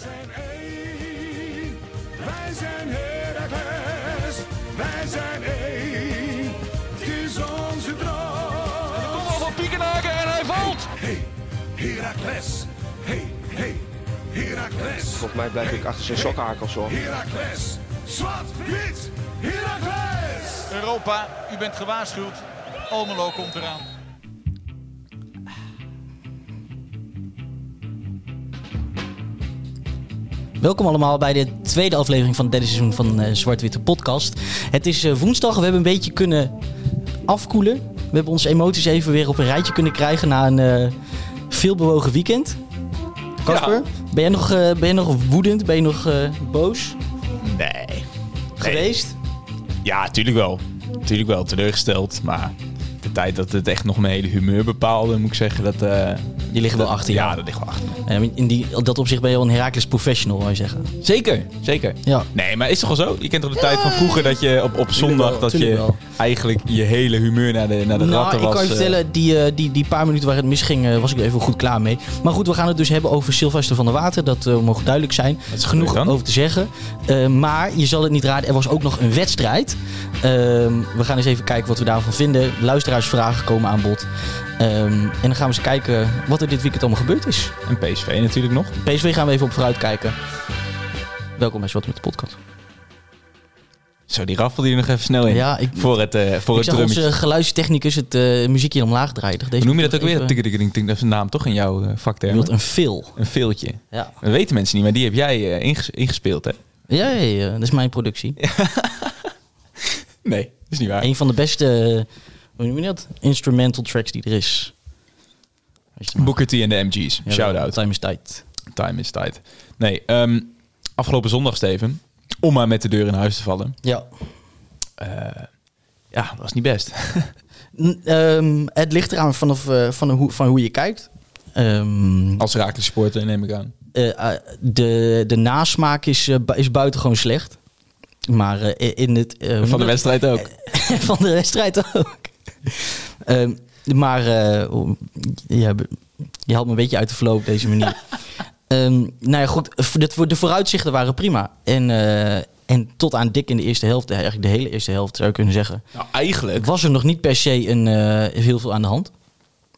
zijn één. Wij zijn Heracles. Wij zijn één. Het is onze droom. Kom al van Piekenhaken en hij valt. Hey, Heracles. Hey, hey, Heracles. Volgens mij blijf ik achter zijn sokkenhakels hoor. Heracles. Zwart, wit, Heracles. Europa, u bent gewaarschuwd. Almelo komt eraan. Welkom allemaal bij de tweede aflevering van het derde seizoen van eh Zwart-Witte Podcast. Het is eh, woensdag, we hebben een beetje kunnen afkoelen. We hebben onze emoties even weer op een rijtje kunnen krijgen na een eh veelbewogen weekend. Casper, ben, je nog, ben je nog woedend? Ben je nog boos Nee. geweest? Ja, tuurlijk wel. Tuurlijk wel, teleurgesteld. Maar de tijd dat het echt nog mijn hele humeur bepaalde, moet ik zeggen, dat... Die liggen wel achter je. Ja, dat ligt wel achter me. In die, dat opzicht ben je wel een Heracles professional, zou je zeggen. Zeker, zeker. Ja. Nee, maar is toch wel zo? Je kent toch de tijd van vroeger dat je op, op zondag wel, dat je wel. eigenlijk je hele humeur naar de, naar de Nou, ratten ik was. kan je eh, vertellen, die, eh, die, die paar minuten waar het misging, eh, was ik er even goed klaar mee. Maar goed, we gaan het dus hebben over Sylvester van der Water. Dat mogen duidelijk zijn. Wat is Genoeg dan? over te zeggen. Maar je zal het niet raden, er was ook nog een wedstrijd. Ehm, we gaan eens even kijken wat we daarvan vinden. Luisteraarsvragen komen aan bod. Ehm, en dan gaan we eens kijken wat er dit weekend allemaal gebeurd is. En PSV natuurlijk nog. PSV gaan we even op vooruit kijken. Welkom bij Zwart met de podcast. Zo, die raffelde je nog even snel in. Ja, ik, Voor het, eh voor ik het drummetje. onze geluidstechnicus het eh, muziekje omlaag draaien. Deze noem je dat ook weer? even- Dat is een naam toch in jouw uh, Je vakterm? een veel. Een veeltje. Ja. Dat weten mensen niet, maar die heb jij eh, inges- ingespeeld, hè? Ja, ja, ja, dat is mijn productie. Nee, dat is niet waar. Een van de beste, eh, hoe noem je dat? Instrumental tracks die er is. Booker T en de MG's. Ja, Shout-out. Time is tijd. Time is tijd. Nee, ehm, afgelopen zondag, Steven. Om maar met de deur in huis te vallen. Ja. Eh, ja, dat was niet best. Ehm, het ligt eraan vanaf, eh, van, hoe, van hoe je kijkt. Ehm, Als supporter neem ik aan. eh, de, de nasmaak is, is buitengewoon slecht. Maar in het... Van de wedstrijd ook. van de wedstrijd ook. Ehm, maar eh, ja, be- je haalt me een beetje uit de flow op deze manier. Ehm nou ja, goed. De, de vooruitzichten waren prima. En, eh, en tot aan dik in de eerste helft, eigenlijk de hele eerste helft zou je kunnen zeggen, Nou, eigenlijk, was er nog niet per se een, eh, heel veel aan de hand.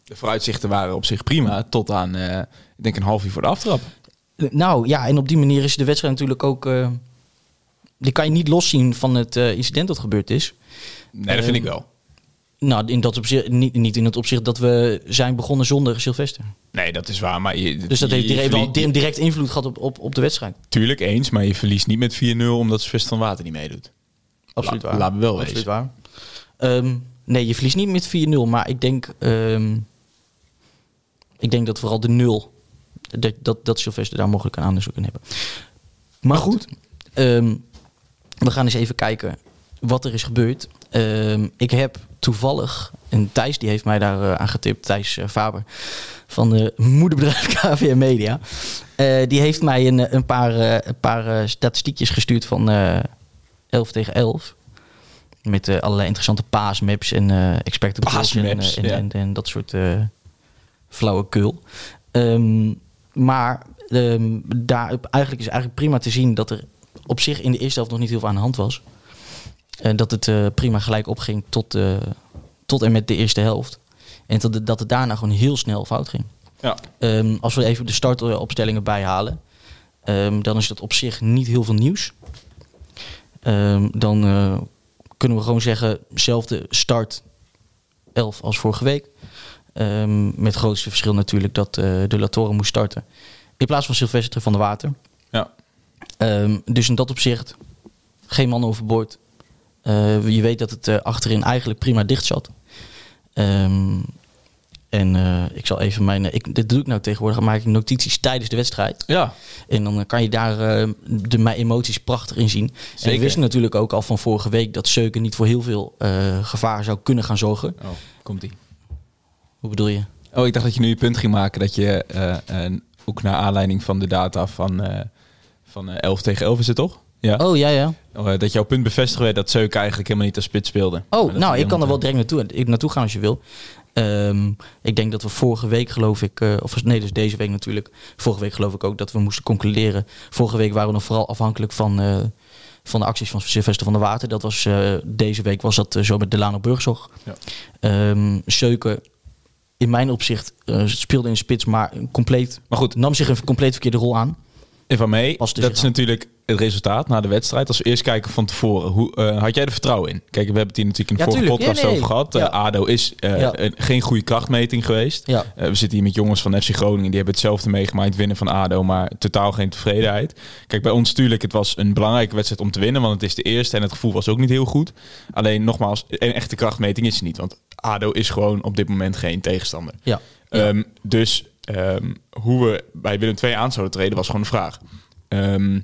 de vooruitzichten waren op zich prima. Tot aan, ik denk een half uur voor de aftrap. Nou ja, en op die manier is de wedstrijd natuurlijk ook. die kan je niet loszien van het incident dat gebeurd is. Nee, dat vind ik Ehm, wel. Nou, in dat opzicht, niet, niet in het opzicht dat we zijn begonnen zonder Sylvester. Nee, dat is waar. Maar je, Dus dat heeft direct, wel direct invloed gehad op, op, op de wedstrijd. Tuurlijk eens, maar je verliest niet met 4-0 omdat Sylvester van Water niet meedoet. Absoluut La- waar. laat me wel Absoluut wezen. waar. Ehm, nee, je verliest niet met 4-0, maar ik denk, ehm, ik denk dat vooral de 0, dat, dat, dat Sylvester daar mogelijk een aanzoek in hebben. Maar goed, ehm, we gaan eens even kijken wat er is gebeurd. Ehm, ik heb toevallig, en Thijs die heeft mij daar eh, aan getipt, Thijs eh, Faber van de moederbedrijf KVM Media. Eh, die heeft mij een, een paar, een paar statistiekjes gestuurd van eh 11 tegen 11. Met allerlei interessante paasmaps en expected goals en, en, ja. en, en dat soort flauwekul. Ehm, maar ehm, daar, eigenlijk is eigenlijk prima te zien dat er op zich in de eerste helft nog niet heel veel aan de hand was. En dat het eh, prima gelijk opging tot, eh, tot en met de eerste helft. En dat het, dat het daarna gewoon heel snel fout ging. Ja. Ehm, als we even de startopstellingen bijhalen, ehm, dan is dat op zich niet heel veel nieuws. Ehm, dan eh, kunnen we gewoon zeggen, zelfde start 11 als vorige week. Met het grootste verschil natuurlijk dat eh, de Latoren moest starten. In plaats van Sylvester van der Water. Ja. Dus in dat opzicht geen man overboord. Eh, je weet dat het eh, achterin eigenlijk prima dicht zat. Ehm, en eh, ik zal even mijn... Ik, dit doe ik nou tegenwoordig. Dan maak ik notities tijdens de wedstrijd. Ja, En dan kan je daar de, mijn emoties prachtig in zien. En Zeker. we wisten natuurlijk ook al van vorige week... dat Seuken niet voor heel veel gevaar zou kunnen gaan zorgen. oh, komt ie. Hoe bedoel je? Oh, ik dacht dat je nu je punt ging maken dat je ook naar aanleiding van de data van, van eh, 11 tegen 11 is het toch? Ja. Oh, ja, ja. Oh, eh, dat jouw punt bevestigd werd dat Zeuk eigenlijk helemaal niet als spits speelde. Oh, nou, ik kan er wel direct naartoe, ik naartoe gaan als je wil. Ehm, ik denk dat we vorige week, geloof ik, eh, of nee, dus deze week natuurlijk. Vorige week geloof ik ook dat we moesten concluderen. Vorige week waren we nog vooral afhankelijk van, eh, van de acties van Sylvester van der Water. Dat was, deze week was dat zo met Delano Burgzorg. Ja. Ehm, Seuken, in mijn opzicht, speelde in spits, maar compleet, Maar goed, nam zich een compleet verkeerde rol aan. Even mee. Past er Dat is aan. natuurlijk het resultaat na de wedstrijd. Als we eerst kijken van tevoren, hoe, eh, had jij er vertrouwen in? Kijk, we hebben het hier natuurlijk in de Ja, vorige tuurlijk. podcast nee. over gehad. Eh. ADO is eh, Ja. een- geen goede krachtmeting geweest. Ja. We zitten hier met jongens van FC Groningen. Die hebben hetzelfde meegemaakt, winnen van ADO, maar totaal geen tevredenheid. Kijk, bij ons natuurlijk, het was een belangrijke wedstrijd om te winnen, want het is de eerste en het gevoel was ook niet heel goed. Alleen nogmaals, een echte krachtmeting is het niet, want ADO is gewoon op dit moment geen tegenstander. Ja. Ja. Ehm, dus ehm, hoe we bij Willem II aan zouden treden was gewoon de vraag. Ehm,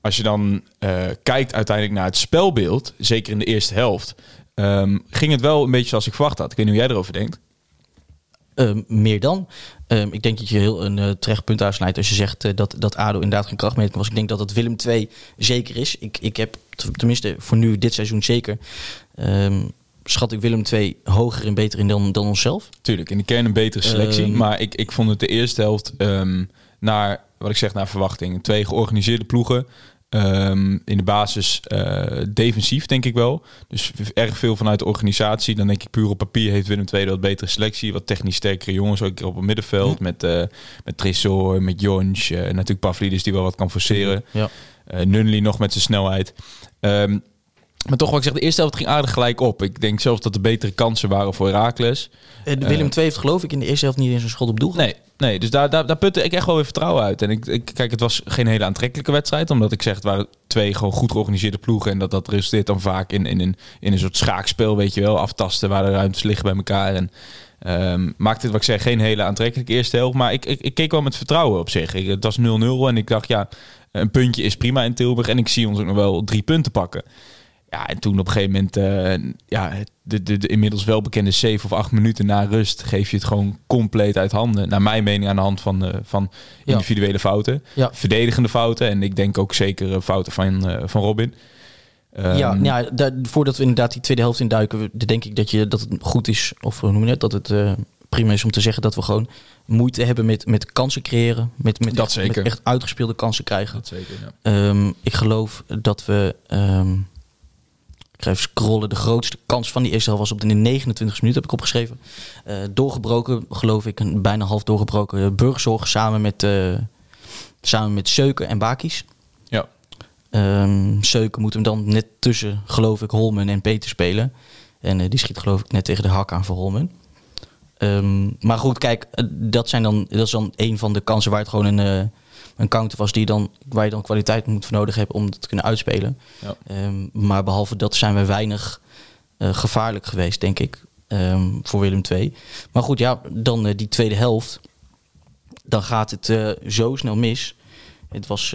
als je dan eh, kijkt uiteindelijk naar het spelbeeld, zeker in de eerste helft, ehm, ging het wel een beetje zoals ik verwacht had. Ik weet niet hoe jij erover denkt. Meer dan. Ik denk dat je heel een eh, terecht punt aansnijdt als je zegt eh, dat, dat ADO inderdaad geen krachtmeting was. Ik denk dat het Willem II zeker is. Ik, ik heb, tenminste voor nu dit seizoen zeker, schat ik Willem II hoger en beter in dan, dan onszelf. Tuurlijk, in de kern een betere selectie. Ehm. maar ik, ik vond het de eerste helft ehm, naar, wat ik zeg, naar verwachting. Twee georganiseerde ploegen. Ehm, in de basis eh, defensief, denk ik wel. Dus erg veel vanuit de organisatie. Dan denk ik puur op papier heeft Willem II wat betere selectie. Wat technisch sterkere jongens ook op het middenveld. Met, eh met Tresor, met Jonch. eh, natuurlijk Pavlidis die wel wat kan forceren. Ja. Nunley nog met zijn snelheid. Maar toch, wat ik zeg, de eerste helft ging aardig gelijk op. Ik denk zelfs dat er betere kansen waren voor Herakles. Eh, Willem II heeft geloof ik in de eerste helft niet eens een schot op doel. gehad. Nee, nee dus daar, daar, daar putte ik echt wel weer vertrouwen uit. En ik, ik, kijk, het was geen hele aantrekkelijke wedstrijd. Omdat ik zeg, het waren twee gewoon goed georganiseerde ploegen. En dat, dat resulteert dan vaak in, in, in, in een soort schaakspel, weet je wel. Aftasten waar de ruimtes liggen bij elkaar. En ehm maakt het, wat ik zeg, geen hele aantrekkelijke eerste helft. Maar ik, ik, ik keek wel met vertrouwen op zich. Ik, het was 0-0 en ik dacht, ja, een puntje is prima in Tilburg. En ik zie ons ook nog wel drie punten pakken. Ja, en toen op een gegeven moment, eh, ja, de, de, de inmiddels welbekende 7 of 8 minuten na rust geef je het gewoon compleet uit handen. Naar mijn mening aan de hand van, eh, van Ja. individuele fouten. Ja. Verdedigende fouten. En ik denk ook zeker eh, fouten van, van Robin. Ehm, ja, nou ja daar- voordat we inderdaad die tweede helft induiken, denk ik dat, je, dat het goed is, of hoe noem je het, dat het prima is om te zeggen dat we gewoon moeite hebben met, met kansen creëren. Met, met, Dat echt, zeker. met echt uitgespeelde kansen krijgen. Dat zeker, ja. Ehm, ik geloof dat we. ehm, ik ga even scrollen. De grootste kans van die eerste helft was op de 29 minuut, heb ik opgeschreven. Eh, doorgebroken, geloof ik, een bijna half doorgebroken burgzorg samen met, eh samen met Seuken en Bakis. Ja. Ehm Seuken moet hem dan net tussen, geloof ik, Holmen en Peter spelen. En eh, die schiet, geloof ik, net tegen de hak aan voor Holmen. Ehm, maar goed, kijk, dat, zijn dan, dat is dan een van de kansen waar het gewoon een, een counter was die dan, waar je dan kwaliteit moet voor nodig hebben om het te kunnen uitspelen. Ja. Ehm, maar behalve dat zijn we weinig eh, gevaarlijk geweest, denk ik, ehm, voor Willem II. Maar goed, ja, dan eh, die tweede helft. Dan gaat het eh, zo snel mis. Het was,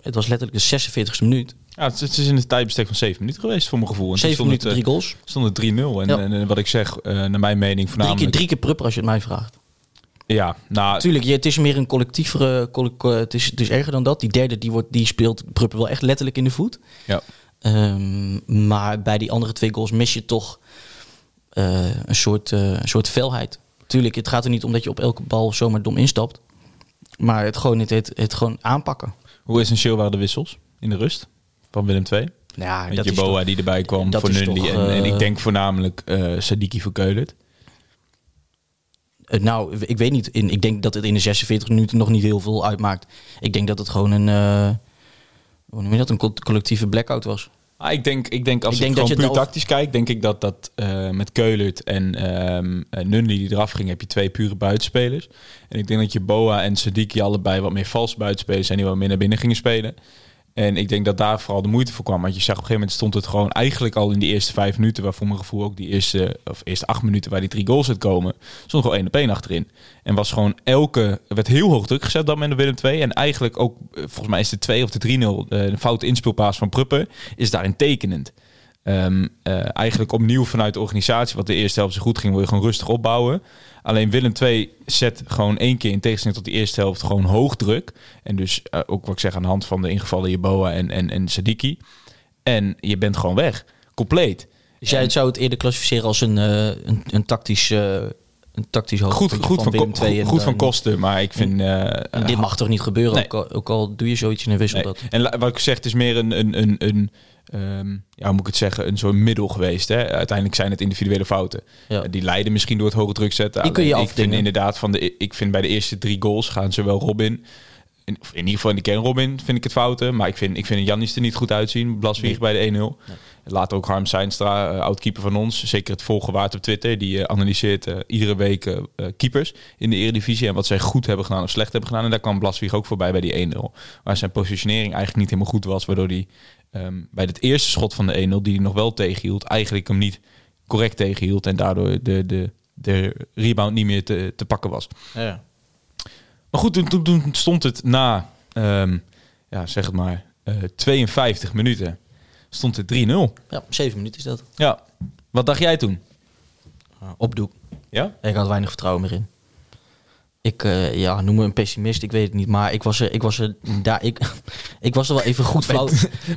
het was letterlijk de 46e minuut. Ja, het, het is in het tijdbestek van 7 minuten geweest, voor mijn gevoel. En toen 7 stond minuten, het, drie goals. stond het 3-0. En, Ja. en, en wat ik zeg, naar mijn mening Drie keer, voornamelijk... drie keer prupper als je het mij vraagt. Ja, nou, Natuurlijk, het is meer een collectievere... colle- co- het, is, het is erger dan dat. Die derde die wordt, die speelt Prupper wel echt letterlijk in de voet. ja. Ehm, maar bij die andere twee goals mis je toch eh, een, soort, eh, een soort felheid. Tuurlijk, het gaat er niet om dat je op elke bal zomaar dom instapt. Maar het gewoon, het, het, het gewoon aanpakken. Hoe essentieel waren de wissels in de rust van Willem II? Ja, Met dat je Boa toch- die erbij kwam voor toch, en, en eh, ik denk voornamelijk eh Sadiki voor Keulert. Eh, nou, ik weet niet. In, ik denk dat het in de 46 minuten nog niet heel veel uitmaakt. Ik denk dat het gewoon een... eh, hoe noem je dat? Een co- collectieve blackout was. Ah, ik denk, ik denk als Ik ik, denk dat gewoon je puur tactisch kijk, denk ik dat dat eh, met Keulert en Nunley die eraf ging, heb je twee pure buitenspelers. En ik denk dat je Boa en Sadiki allebei wat meer valse buitenspelers zijn die wat meer naar binnen gingen spelen. En ik denk dat daar vooral de moeite voor kwam. Want je zag op een gegeven moment stond het gewoon eigenlijk al in die eerste vijf minuten, waar voor mijn gevoel ook die eerste, of eerste acht minuten waar die drie goals uitkomen, stond gewoon één op één achterin. En was gewoon elke, er werd heel hoog druk gezet dan met de Willem 2. En eigenlijk ook, eh, volgens mij is de 2 of de 3-0, eh, de foute inspeelpaas van Pruppen, is daarin tekenend. Ehm, eh, eigenlijk opnieuw vanuit de organisatie, wat de eerste helft zo goed ging, wil je gewoon rustig opbouwen. Alleen Willem II zet gewoon één keer in tegenstelling tot die eerste helft gewoon hoog druk. En dus eh, ook wat ik zeg aan de hand van de ingevallen Jeboa en, en, en Sadiki. En je bent gewoon weg. Compleet. Dus jij zou het eerder klassificeren als een, eh, een, een tactisch, een tactisch Goed, goed, van, Willem II en, goed van kosten, maar ik vind... en dit mag toch niet gebeuren, Nee. ook, al, ook al doe je zoiets in een wissel. Nee. Dat. En wat ik zeg, het is meer een, een, een, een ehm, ja, hoe moet ik het zeggen, een soort middel geweest. Hè? Uiteindelijk zijn het individuele fouten. Ja. Eh, Die leiden misschien door het hoge druk zetten. Die kun je ik vind inderdaad van de, ik vind bij de eerste drie goals gaan zowel Robin, in, of in ieder geval in de kern Robin, vind ik het fouten. Maar ik vind, ik vind Jannis er niet goed uitzien. Blaswieg bij de 1-0. Later ook Harm Seinstra, uh, oud-keeper van ons. Zeker het volgen waard op Twitter. Die eh, analyseert eh, iedere week eh, eh, keepers in de Eredivisie. En wat zij goed hebben gedaan of slecht hebben gedaan. En daar kwam Blaswieg ook voorbij bij die 1-0. Waar zijn positionering eigenlijk niet helemaal goed was. Waardoor hij ehm, bij het eerste schot van de 1-0, die hij nog wel tegenhield, eigenlijk hem niet correct tegenhield. En daardoor de, de, de rebound niet meer te, te pakken was. Ja. Maar goed, toen, toen, stond het na, ehm, ja, zeg het maar, eh 52 minuten. Stond het 3-0. ja, zeven minuten is dat. Ja. Wat dacht jij toen? Opdoek. Ja? Ik had weinig vertrouwen meer in. Ik, eh, ja, noem me een pessimist, ik weet het niet. Maar ik was er, ik was er, daar, ik, ik was er wel even goed flauw.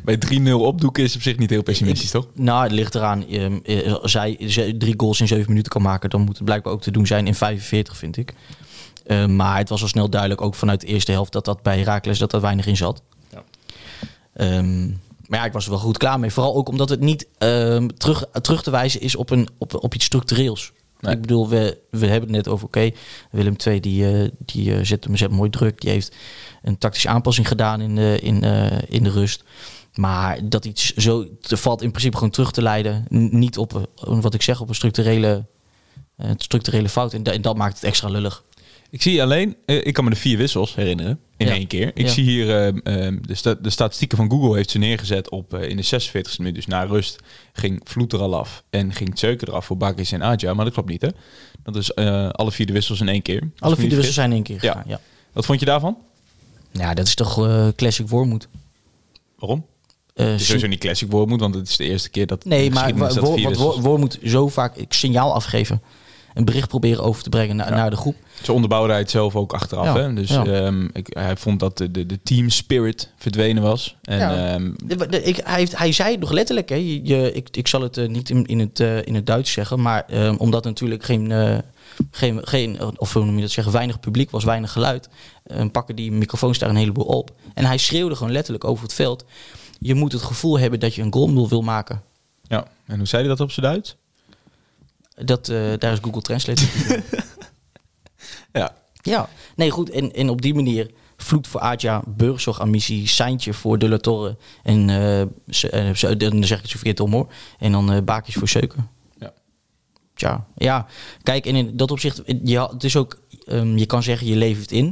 Bij 3-0 opdoeken is op zich niet heel pessimistisch, toch? Nou, het ligt eraan. ehm, eh, Als zij drie goals in zeven minuten kan maken, dan moet het blijkbaar ook te doen zijn in 45, vind ik. Eh, maar het was al snel duidelijk, ook vanuit de eerste helft, dat dat bij Herakles dat er weinig in zat. Ja. Ehm, maar ja, ik was er wel goed klaar mee. Vooral ook omdat het niet ehm, terug, terug te wijzen is op, een, op, op iets structureels. Ik bedoel, we, we hebben het net over, oké, Willem II die, eh, die eh, zet, hem- zet mooi druk. Die heeft een tactische aanpassing gedaan in de, in, eh, in de rust. Maar dat iets zo valt in principe gewoon terug te leiden. Niet op, wat ik zeg, op een structurele, structurele fout. En, en dat maakt het extra lullig. Ik zie alleen, eh, ik kan me de vier wissels herinneren in Ja. één keer. Ik Ja. zie hier ehm, ehm, de, sta- de statistieken van Google heeft ze neergezet op eh, in de 46e minuut. Dus na rust ging Vloed er al af en ging Zeuken eraf voor Bakis en Adja. Maar dat klopt niet, hè? Dat is eh, alle vier de wissels in één keer. Alle vier de wissels zijn in één keer Ja. gegaan. Ja. Wat vond je daarvan? ja, dat is toch classic Wormoed. Waarom? Eh, Het is sowieso niet classic Wormoed, want het is de eerste keer dat... Nee, maar dat wat moet zo vaak signaal afgeven. Een bericht proberen over te brengen naar, Ja. naar de groep. Ze onderbouwde hij het zelf ook achteraf. Ja, Hè? Dus ja. ehm, ik, hij vond dat de, de, de team spirit verdwenen was. En Ja. ehm, De- de- ik, hij, heeft, hij zei het nog letterlijk. Hè. Je, je- ik, ik zal het eh, niet in, in, het, eh, in het Duits zeggen. Maar eh, omdat natuurlijk geen, eh, geen, geen, of hoe noem je dat zeggen, weinig publiek was, weinig geluid. pakken die microfoons daar een heleboel op. En hij schreeuwde gewoon letterlijk over het veld. Je moet het gevoel hebben dat je een goal wil maken. ja. En hoe zei hij dat op zijn Duits? Dat, eh, daar is Google Translate. Ja. Ja, nee goed. En, en op die manier vloed voor aan missie, Seintje voor De La Torre. En ze- ze- dan zeg ik het zo verkeerd om hoor. En dan Bakjes voor Seuken. Ja. Tja, ja. Kijk, en in dat opzicht, had- het is ook, ehm, je kan zeggen je levert in.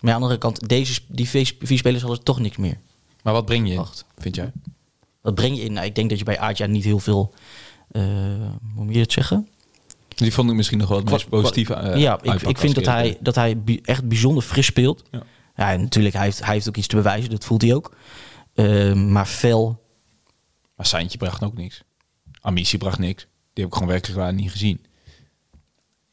Maar aan de andere kant, deze, die vier spelers hadden toch niks meer. Maar wat breng je in, Wacht. vind jij? Wat breng je in? Nou, ik denk dat je bij Adja niet heel veel, hoe moet je het zeggen? Die vond ik misschien nog wel het meest positieve eh, ja, ik, ik vind dat hij, dat hij echt bijzonder fris speelt. Ja. Ja, en natuurlijk, hij heeft, hij heeft ook iets te bewijzen, dat voelt hij ook. Ehm, maar fel, Maar Seintje bracht ook niks. Amici bracht niks. Die heb ik gewoon werkelijk waar niet gezien.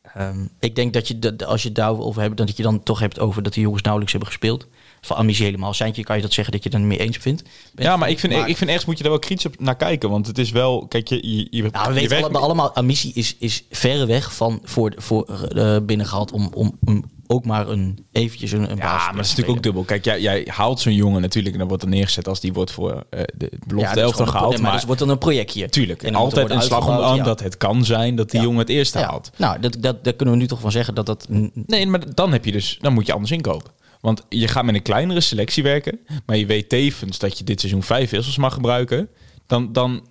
ehm, ik denk dat je, dat, als je het daarover hebt, dat je dan toch hebt over dat die jongens nauwelijks hebben gespeeld. Van Amici helemaal. Seintje kan je dat zeggen dat je het er mee eens vindt. bent. ja, maar ik vind, ik vind ergens moet je daar wel kritisch op naar kijken. Want het is wel, kijk, je, je, je, Nou, we je weten werkt- allemaal, allemaal Amici is, is verreweg van voor, voor uh, binnengehaald om, om, om ook maar een eventjes een, een Ja, maar het is natuurlijk ook dubbel. Kijk, jij, jij haalt zo'n jongen natuurlijk en dan wordt er neergezet als die wordt voor eh, de belofte Ja, dat is een gehaald. maar maar dat wordt dan een projectje. Tuurlijk, en altijd een slag om ja. dat het kan zijn dat die Ja. jongen het eerste Ja. haalt. Nou, dat, dat, daar kunnen we nu toch van zeggen dat dat... Nee, maar dan heb je dus, dan moet je anders inkopen. Want je gaat met een kleinere selectie werken, maar je weet tevens dat je dit seizoen vijf wissels mag gebruiken. Dan, dan,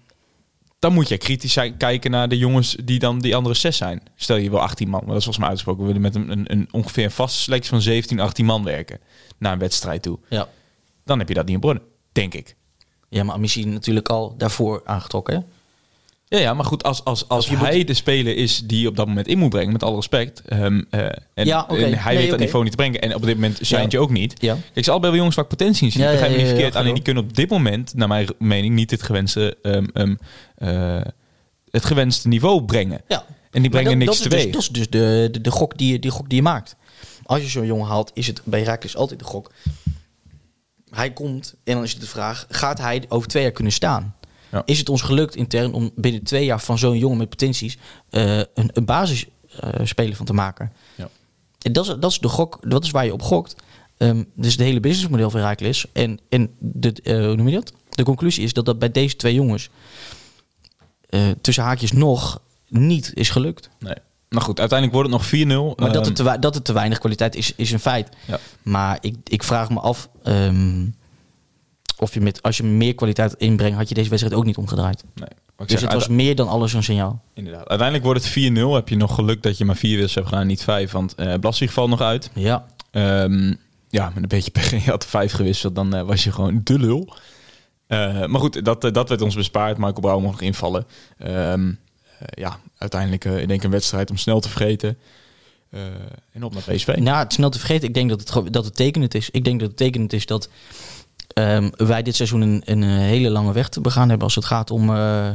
dan moet je kritisch zijn, kijken naar de jongens die dan die andere zes zijn. Stel je wil 18 man, maar dat is volgens mij uitgesproken. We willen met een, een, een ongeveer een vaste selectie van 17, 18 man werken naar een wedstrijd toe. Ja. Dan heb je dat niet in orde, denk ik. ja, maar Amici natuurlijk al daarvoor aangetrokken. hè? Ja, ja, maar goed, als, als, als hij de speler is die je op dat moment in moet brengen, met alle respect. ehm, eh, en, Ja, oké. en hij Nee, weet dat niveau niet te brengen. En op dit moment zijn je ook niet. Ja. Kijk, ze allebei wel jongens ik potentie in zie. Ja, begrijp me niet verkeerd. alleen die kunnen op dit moment, naar mijn mening, niet het gewenste, ehm, ehm, eh, het gewenste niveau brengen. Ja. En die brengen niks dat, dat teweeg. dus, dat is dus de, de, de, gok die, je- die gok die je maakt. Als je zo'n jongen haalt, is het bij Herakles altijd de gok. Hij komt en dan is het de vraag, gaat hij over twee jaar kunnen staan? Ja. is het ons gelukt intern om binnen twee jaar van zo'n jongen met potenties eh, een, een basisspeler van te maken. Ja. En dat is, dat is de gok, dat is waar je op gokt. Ehm dus het hele businessmodel van Herakles. En, en de, eh, hoe noem je dat? De conclusie is dat dat bij deze twee jongens eh, tussen haakjes nog niet is gelukt. Nee. Nou goed, uiteindelijk wordt het nog 4-0. Maar dat, Ehm, het te, wei- dat het te weinig kwaliteit is, is een feit. Ja. Maar ik, ik vraag me af ehm, of je met, als je meer kwaliteit inbrengt, had je deze wedstrijd ook niet omgedraaid. Nee. Dus zeg, het was meer dan alles een signaal. Inderdaad. Uiteindelijk wordt het 4-0. Heb je nog geluk dat je maar vier wissels hebt gedaan, niet vijf. Want eh Blaswig valt nog uit. Ja. Ehm, ja, met een beetje pech. Je had vijf gewisseld, dan eh, was je gewoon de lul. Eh, maar goed, dat, dat werd ons bespaard. Michael Brouwer mocht nog invallen. Ehm, eh, ja, uiteindelijk ik denk een wedstrijd om snel te vergeten. En op naar PSV. Nou, het snel te vergeten. Ik denk dat het, dat het tekenend is. Ik denk dat het tekenend is dat ehm, wij dit seizoen een, een eh, hele lange weg te begaan hebben als het gaat om eh,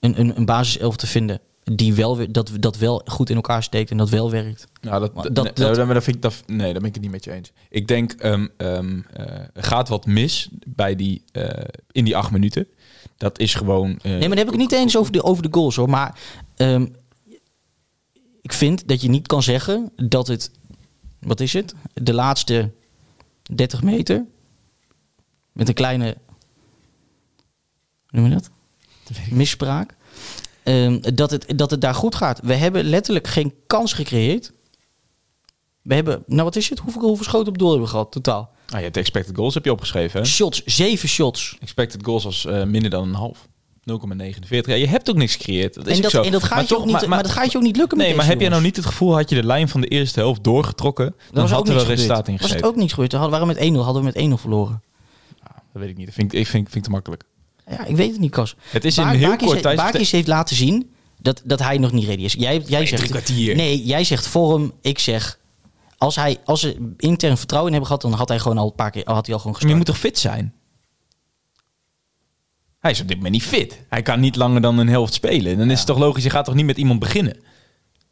een, een, een basiself te vinden. Die wel, dat, dat wel goed in elkaar steekt en dat wel werkt. Nou, dat, dat, nee, dat- vind ik, dat, nee, daar ben ik het niet met je eens. Ik denk, ehm, ehm, eh, er gaat wat mis bij die, in die acht minuten. Dat is gewoon... Nee, maar dan heb ik het niet eens over de, over de goals hoor. Maar ik vind dat je niet kan zeggen dat het, wat is het? De laatste 30 meter met een kleine, noem je dat? Misspraak. Ehm, dat, het, dat het daar goed gaat. We hebben letterlijk geen kans gecreëerd. We hebben, nou wat is het? Hoeveel, hoeveel schoten op doel hebben we gehad totaal? Ah, je hebt de expected goals heb je opgeschreven, hè? Shots, zeven shots. Expected goals was eh, minder dan een half. 0,49. Ja, je hebt ook niks gecreëerd. Dat is En dat, zo. en dat, gaat je toch- ook niet, maar, dat gaat je ook niet lukken met Nee, maar heb jij nou jongens. niet het gevoel, had je de lijn van de eerste helft doorgetrokken, dan was had er wel resultaat in Was het ook niks gebeurd? Dan hadden we met 1-0 hadden we met 1-0 verloren. Dat weet ik niet. Dat vind ik, ik vind, vind ik te makkelijk. Ja, ik weet het niet, Kas. Het is in Ba- een heel Bakis kort tijd... Bakis heeft laten zien dat, dat hij nog niet ready is. Jij, jij drie zegt, kwartier. Nee, jij zegt vorm, ik zeg... Als, hij, als ze intern vertrouwen in hebben gehad, dan had hij gewoon al een paar keer had hij al gewoon Maar je gestart. moet toch fit zijn? Hij is op dit moment niet fit. Hij kan niet langer dan een helft spelen. Dan is het toch logisch, je gaat toch niet met iemand beginnen?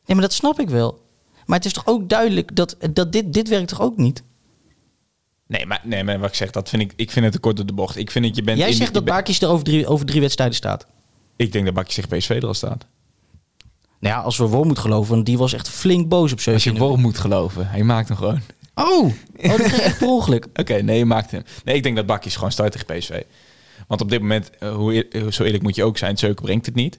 Nee, maar dat snap ik wel. Maar het is toch ook duidelijk dat, dat dit, dit werkt toch ook niet? Nee, maar, nee, maar wat ik zeg, dat vind ik, ik vind het te kort door de bocht. Ik vind dat je bent... Jij in- zegt dat Bakis er over drie, over drie wedstrijden staat. Ik denk dat Bakjes tegen PSV er al staat. Nou ja, als we Worm moet geloven, want die was echt flink boos op Als je 7 Worm moet geloven. Hij maakt hem gewoon. Oh, oh dat ging echt per ongeluk. Oké, nee, je maakt hem. Nee, ik denk dat Bakjes gewoon start tegen PSV. Want op dit moment, eh, hoe eer- eh, zo eerlijk moet je ook zijn, Zeuken brengt het niet.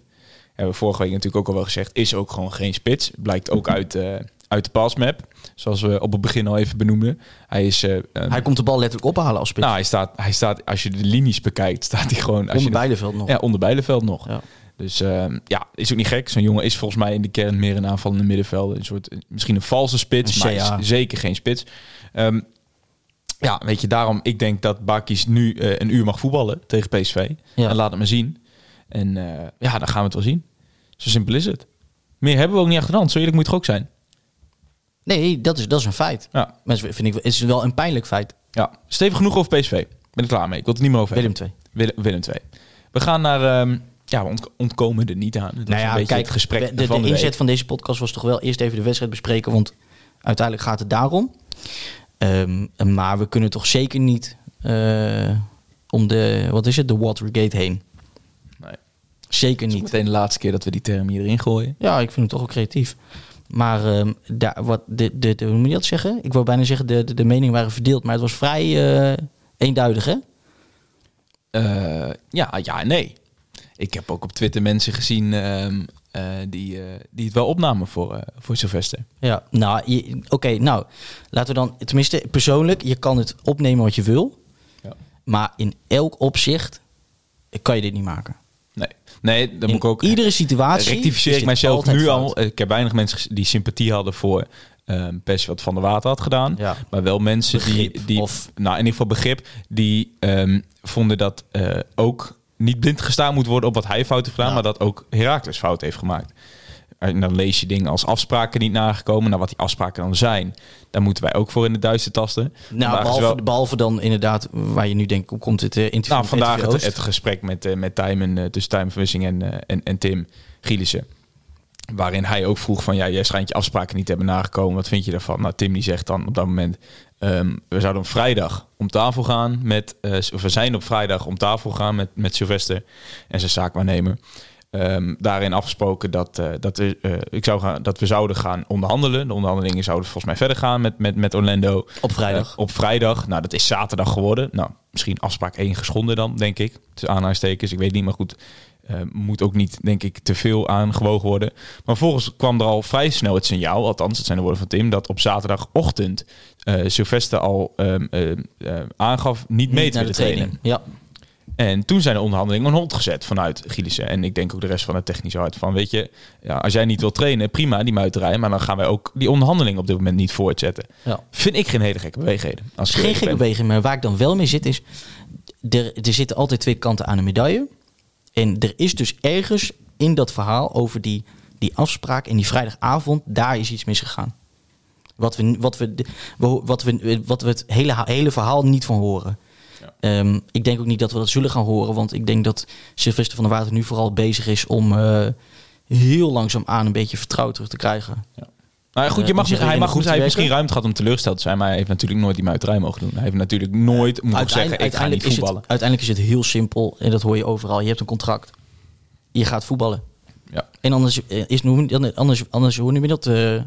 Hebben we vorige week natuurlijk ook al wel gezegd, is ook gewoon geen spits. Blijkt ook uit, eh, uit de pasmap, zoals we op het begin al even benoemden. Hij is... eh, ehm, Hij komt de bal letterlijk ophalen als spits. nou, hij staat, hij staat, als je de linies bekijkt, staat hij gewoon... Als Onder je de- Bijleveld nog. Ja, onder Bijleveld nog. Ja. Dus ehm, ja, is ook niet gek. Zo'n jongen is volgens mij in de kern meer een aanvallende middenveld. Een soort, eh, misschien een valse spits, Een maar is zeker geen spits. Ehm, ja, weet je, daarom, ik denk dat Bakis nu eh, een uur mag voetballen tegen PSV. Ja. En laat het maar zien. En ja, dan gaan we het wel zien. Zo simpel is het. Meer hebben we ook niet achter de hand. Zo eerlijk moet het ook zijn. Nee, dat is, dat is een feit. Ja, het vind ik, het is wel een pijnlijk feit. ja. stevig genoeg over PSV. Ben ik klaar mee. Ik wil het niet meer over Willem hebben. 2. Willem, Willem 2. We gaan naar... ehm, ja, we ont- ontkomen er niet aan. Dat Nou ja, een beetje kijk, het gesprek de, de, van de, inzet van deze podcast was toch wel eerst even de wedstrijd bespreken, want uiteindelijk gaat het daarom. Ehm, maar we kunnen toch zeker niet eh, om de, wat is het, de Watergate heen. Nee. Zeker niet. meteen de laatste keer dat we die term hier erin gooien. Ja, ik vind het toch wel creatief. Maar ehm, daar, wat, de, de, de, hoe moet je dat zeggen? Ik wou bijna zeggen, de, de, de meningen waren verdeeld, maar het was vrij eh, eenduidig, hè? Eh, ja, ja, nee. Ik heb ook op Twitter mensen gezien ehm, eh, die, die het wel opnamen voor, voor Sylvester. Ja, nou, oké, nou, laten we dan, tenminste persoonlijk, je kan het opnemen wat je wil, Ja. maar in elk opzicht kan je dit niet maken. Nee, in moet ik ook... iedere situatie rectificeer ik mijzelf nu fout. al. Ik heb weinig mensen die sympathie hadden voor ehm Pers wat Van der Water had gedaan. Ja. Maar wel mensen die, Begrip, die of- nou in ieder geval begrip, die ehm, vonden dat eh, ook niet blind gestaan moet worden op wat hij fout heeft gedaan, Ja. maar dat ook Herakles fout heeft gemaakt. En dan lees je dingen als afspraken niet nagekomen. Nou, wat die afspraken dan zijn, daar moeten wij ook voor in de duister tasten. Nou, Vandaag behalve, wel- behalve dan inderdaad waar je nu denkt, hoe komt het eh, interview nou, vandaag het, gesprek met, eh met Tijmen, eh, tussen Tijmen Vissing en, eh, en, en Tim Gielissen. Waarin hij ook vroeg van, ja, jij schijnt je afspraken niet te hebben nagekomen. Wat vind je daarvan? Nou, Tim die zegt dan op dat moment... ehm, we zouden op vrijdag om tafel gaan met... eh, of we zijn op vrijdag om tafel gaan met, met Sylvester en zijn zaakwaarnemer. Ehm, daarin afgesproken dat, eh, dat, we, eh, ik zou gaan, dat we zouden gaan onderhandelen. De onderhandelingen zouden volgens mij verder gaan met, met, met Orlando. Op vrijdag. Eh, op vrijdag. Nou, dat is zaterdag geworden. Nou, misschien afspraak 1 geschonden dan, denk ik. Dus aanhalingstekens, ik weet niet, maar goed. moet ook niet, denk ik, te veel aangewogen worden. Maar vervolgens kwam er al vrij snel het signaal, althans, het zijn de woorden van Tim, dat op zaterdagochtend Sylvester al ehm, eh, eh, aangaf niet mee Niet te naar de willen training. trainen. Ja. En toen zijn de onderhandelingen on hold gezet vanuit Gielissen. En ik denk ook de rest van het technische hart. Van weet je, ja, als jij niet wil trainen, prima, die muiterij. Maar dan gaan wij ook die onderhandelingen op dit moment niet voortzetten. Ja. Vind ik geen hele gekke bewegingen. Als Geen gekke beweging, maar waar ik dan wel mee zit is... Er, er zitten altijd twee kanten aan een medaille. En er is dus ergens in dat verhaal over die, die afspraak en die vrijdagavond... daar is iets misgegaan. Wat we, wat we, wat we, wat we het hele, hele verhaal niet van horen. Ehm, ik denk ook niet dat we dat zullen gaan horen. Want ik denk dat Sylvester van der Water nu vooral bezig is om... eh, heel langzaam aan een beetje vertrouwen terug te krijgen. Nou ja, goed, Eh, je om mag, hij, mag, goed hij heeft misschien ruimte gehad om teleurgesteld te zijn. Maar hij heeft natuurlijk nooit die muiterij mogen doen. Hij heeft natuurlijk nooit mogen zeggen, ik ga niet is voetballen. het, uiteindelijk is het heel simpel. En dat hoor je overal. Je hebt een contract. Je gaat voetballen. Ja. En anders eh, is nu anders, anders hoe noem je dat? eh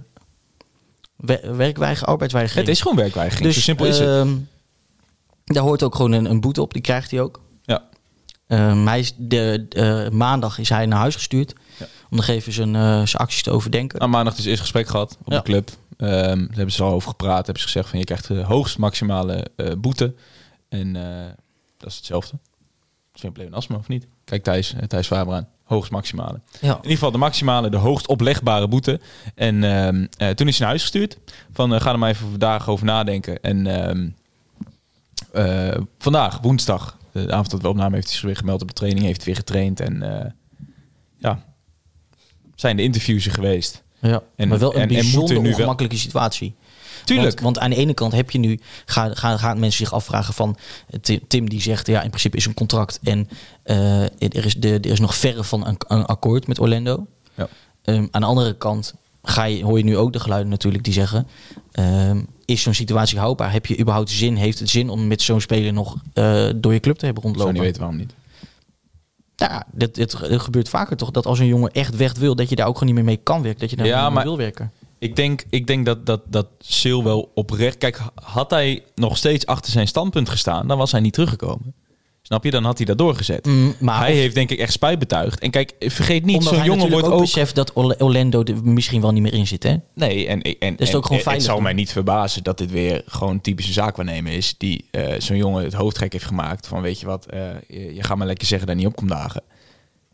arbeidsweigering. Het is gewoon werkweigering. Zo simpel is het. ehm, Daar hoort ook gewoon een, een boete op. Die krijgt hij ook. Ja. Ehm, hij is de, eh, maandag is hij naar huis gestuurd. Ja. Om nog even zijn, eh, zijn acties te overdenken. Nou, maandag dus eerst gesprek gehad op Ja. de club. Ehm, daar hebben ze al over gepraat. Hebben ze gezegd van je krijgt de hoogst maximale eh, boete. En dat is hetzelfde. Sven Pleonasme of niet? Kijk Thijs, Thijs Faber aan. Hoogst maximale. Ja. In ieder geval de maximale, de hoogst oplegbare boete. En ehm, eh, toen is hij naar huis gestuurd. Van ga er maar even vandaag over nadenken. En eh, vandaag, woensdag, de avond dat we opnamen, heeft hij zich weer gemeld op de training. Heeft weer getraind. En eh, ja, zijn de interviews er geweest. Ja, En- maar wel een en- en bijzonder wel- ongemakkelijke situatie. Tuurlijk. Want, want aan de ene kant heb je nu, gaan, gaan, gaan mensen zich afvragen van eh, Ti- Tim die zegt ja, in principe is een contract en eh, er, is de, er is nog verre van een, een akkoord met Orlando. Ja. Ehm, aan de andere kant ga je, hoor je nu ook de geluiden natuurlijk die zeggen: ehm, is zo'n situatie houdbaar? Heb je überhaupt zin? Heeft het zin om met zo'n speler nog eh, door je club te hebben Ik zou rondlopen? niet weten waarom niet. Ja, dit, dit, het gebeurt vaker toch dat als een jongen echt weg wil, dat je daar ook gewoon niet meer mee kan werken, dat je daar Ja, niet meer wil werken. Ik denk, ik denk dat, dat, dat Sil wel oprecht... Kijk, had hij nog steeds achter zijn standpunt gestaan... dan was hij niet teruggekomen. Snap je? Dan had hij dat doorgezet. Mm, maar hij of- heeft denk ik echt spijt betuigd. En kijk, vergeet niet, zo'n jongen wordt ook ook... beseft dat Orla- Orlando er misschien wel niet meer in zit, hè? Nee, en, en, en, het ook en het zal mij niet verbazen dat dit weer gewoon typisch een zaakwaarnemer is... die eh, zo'n jongen het hoofdgek heeft gemaakt van... weet je wat, eh, je, je gaat maar lekker zeggen dat hij niet op komt dagen.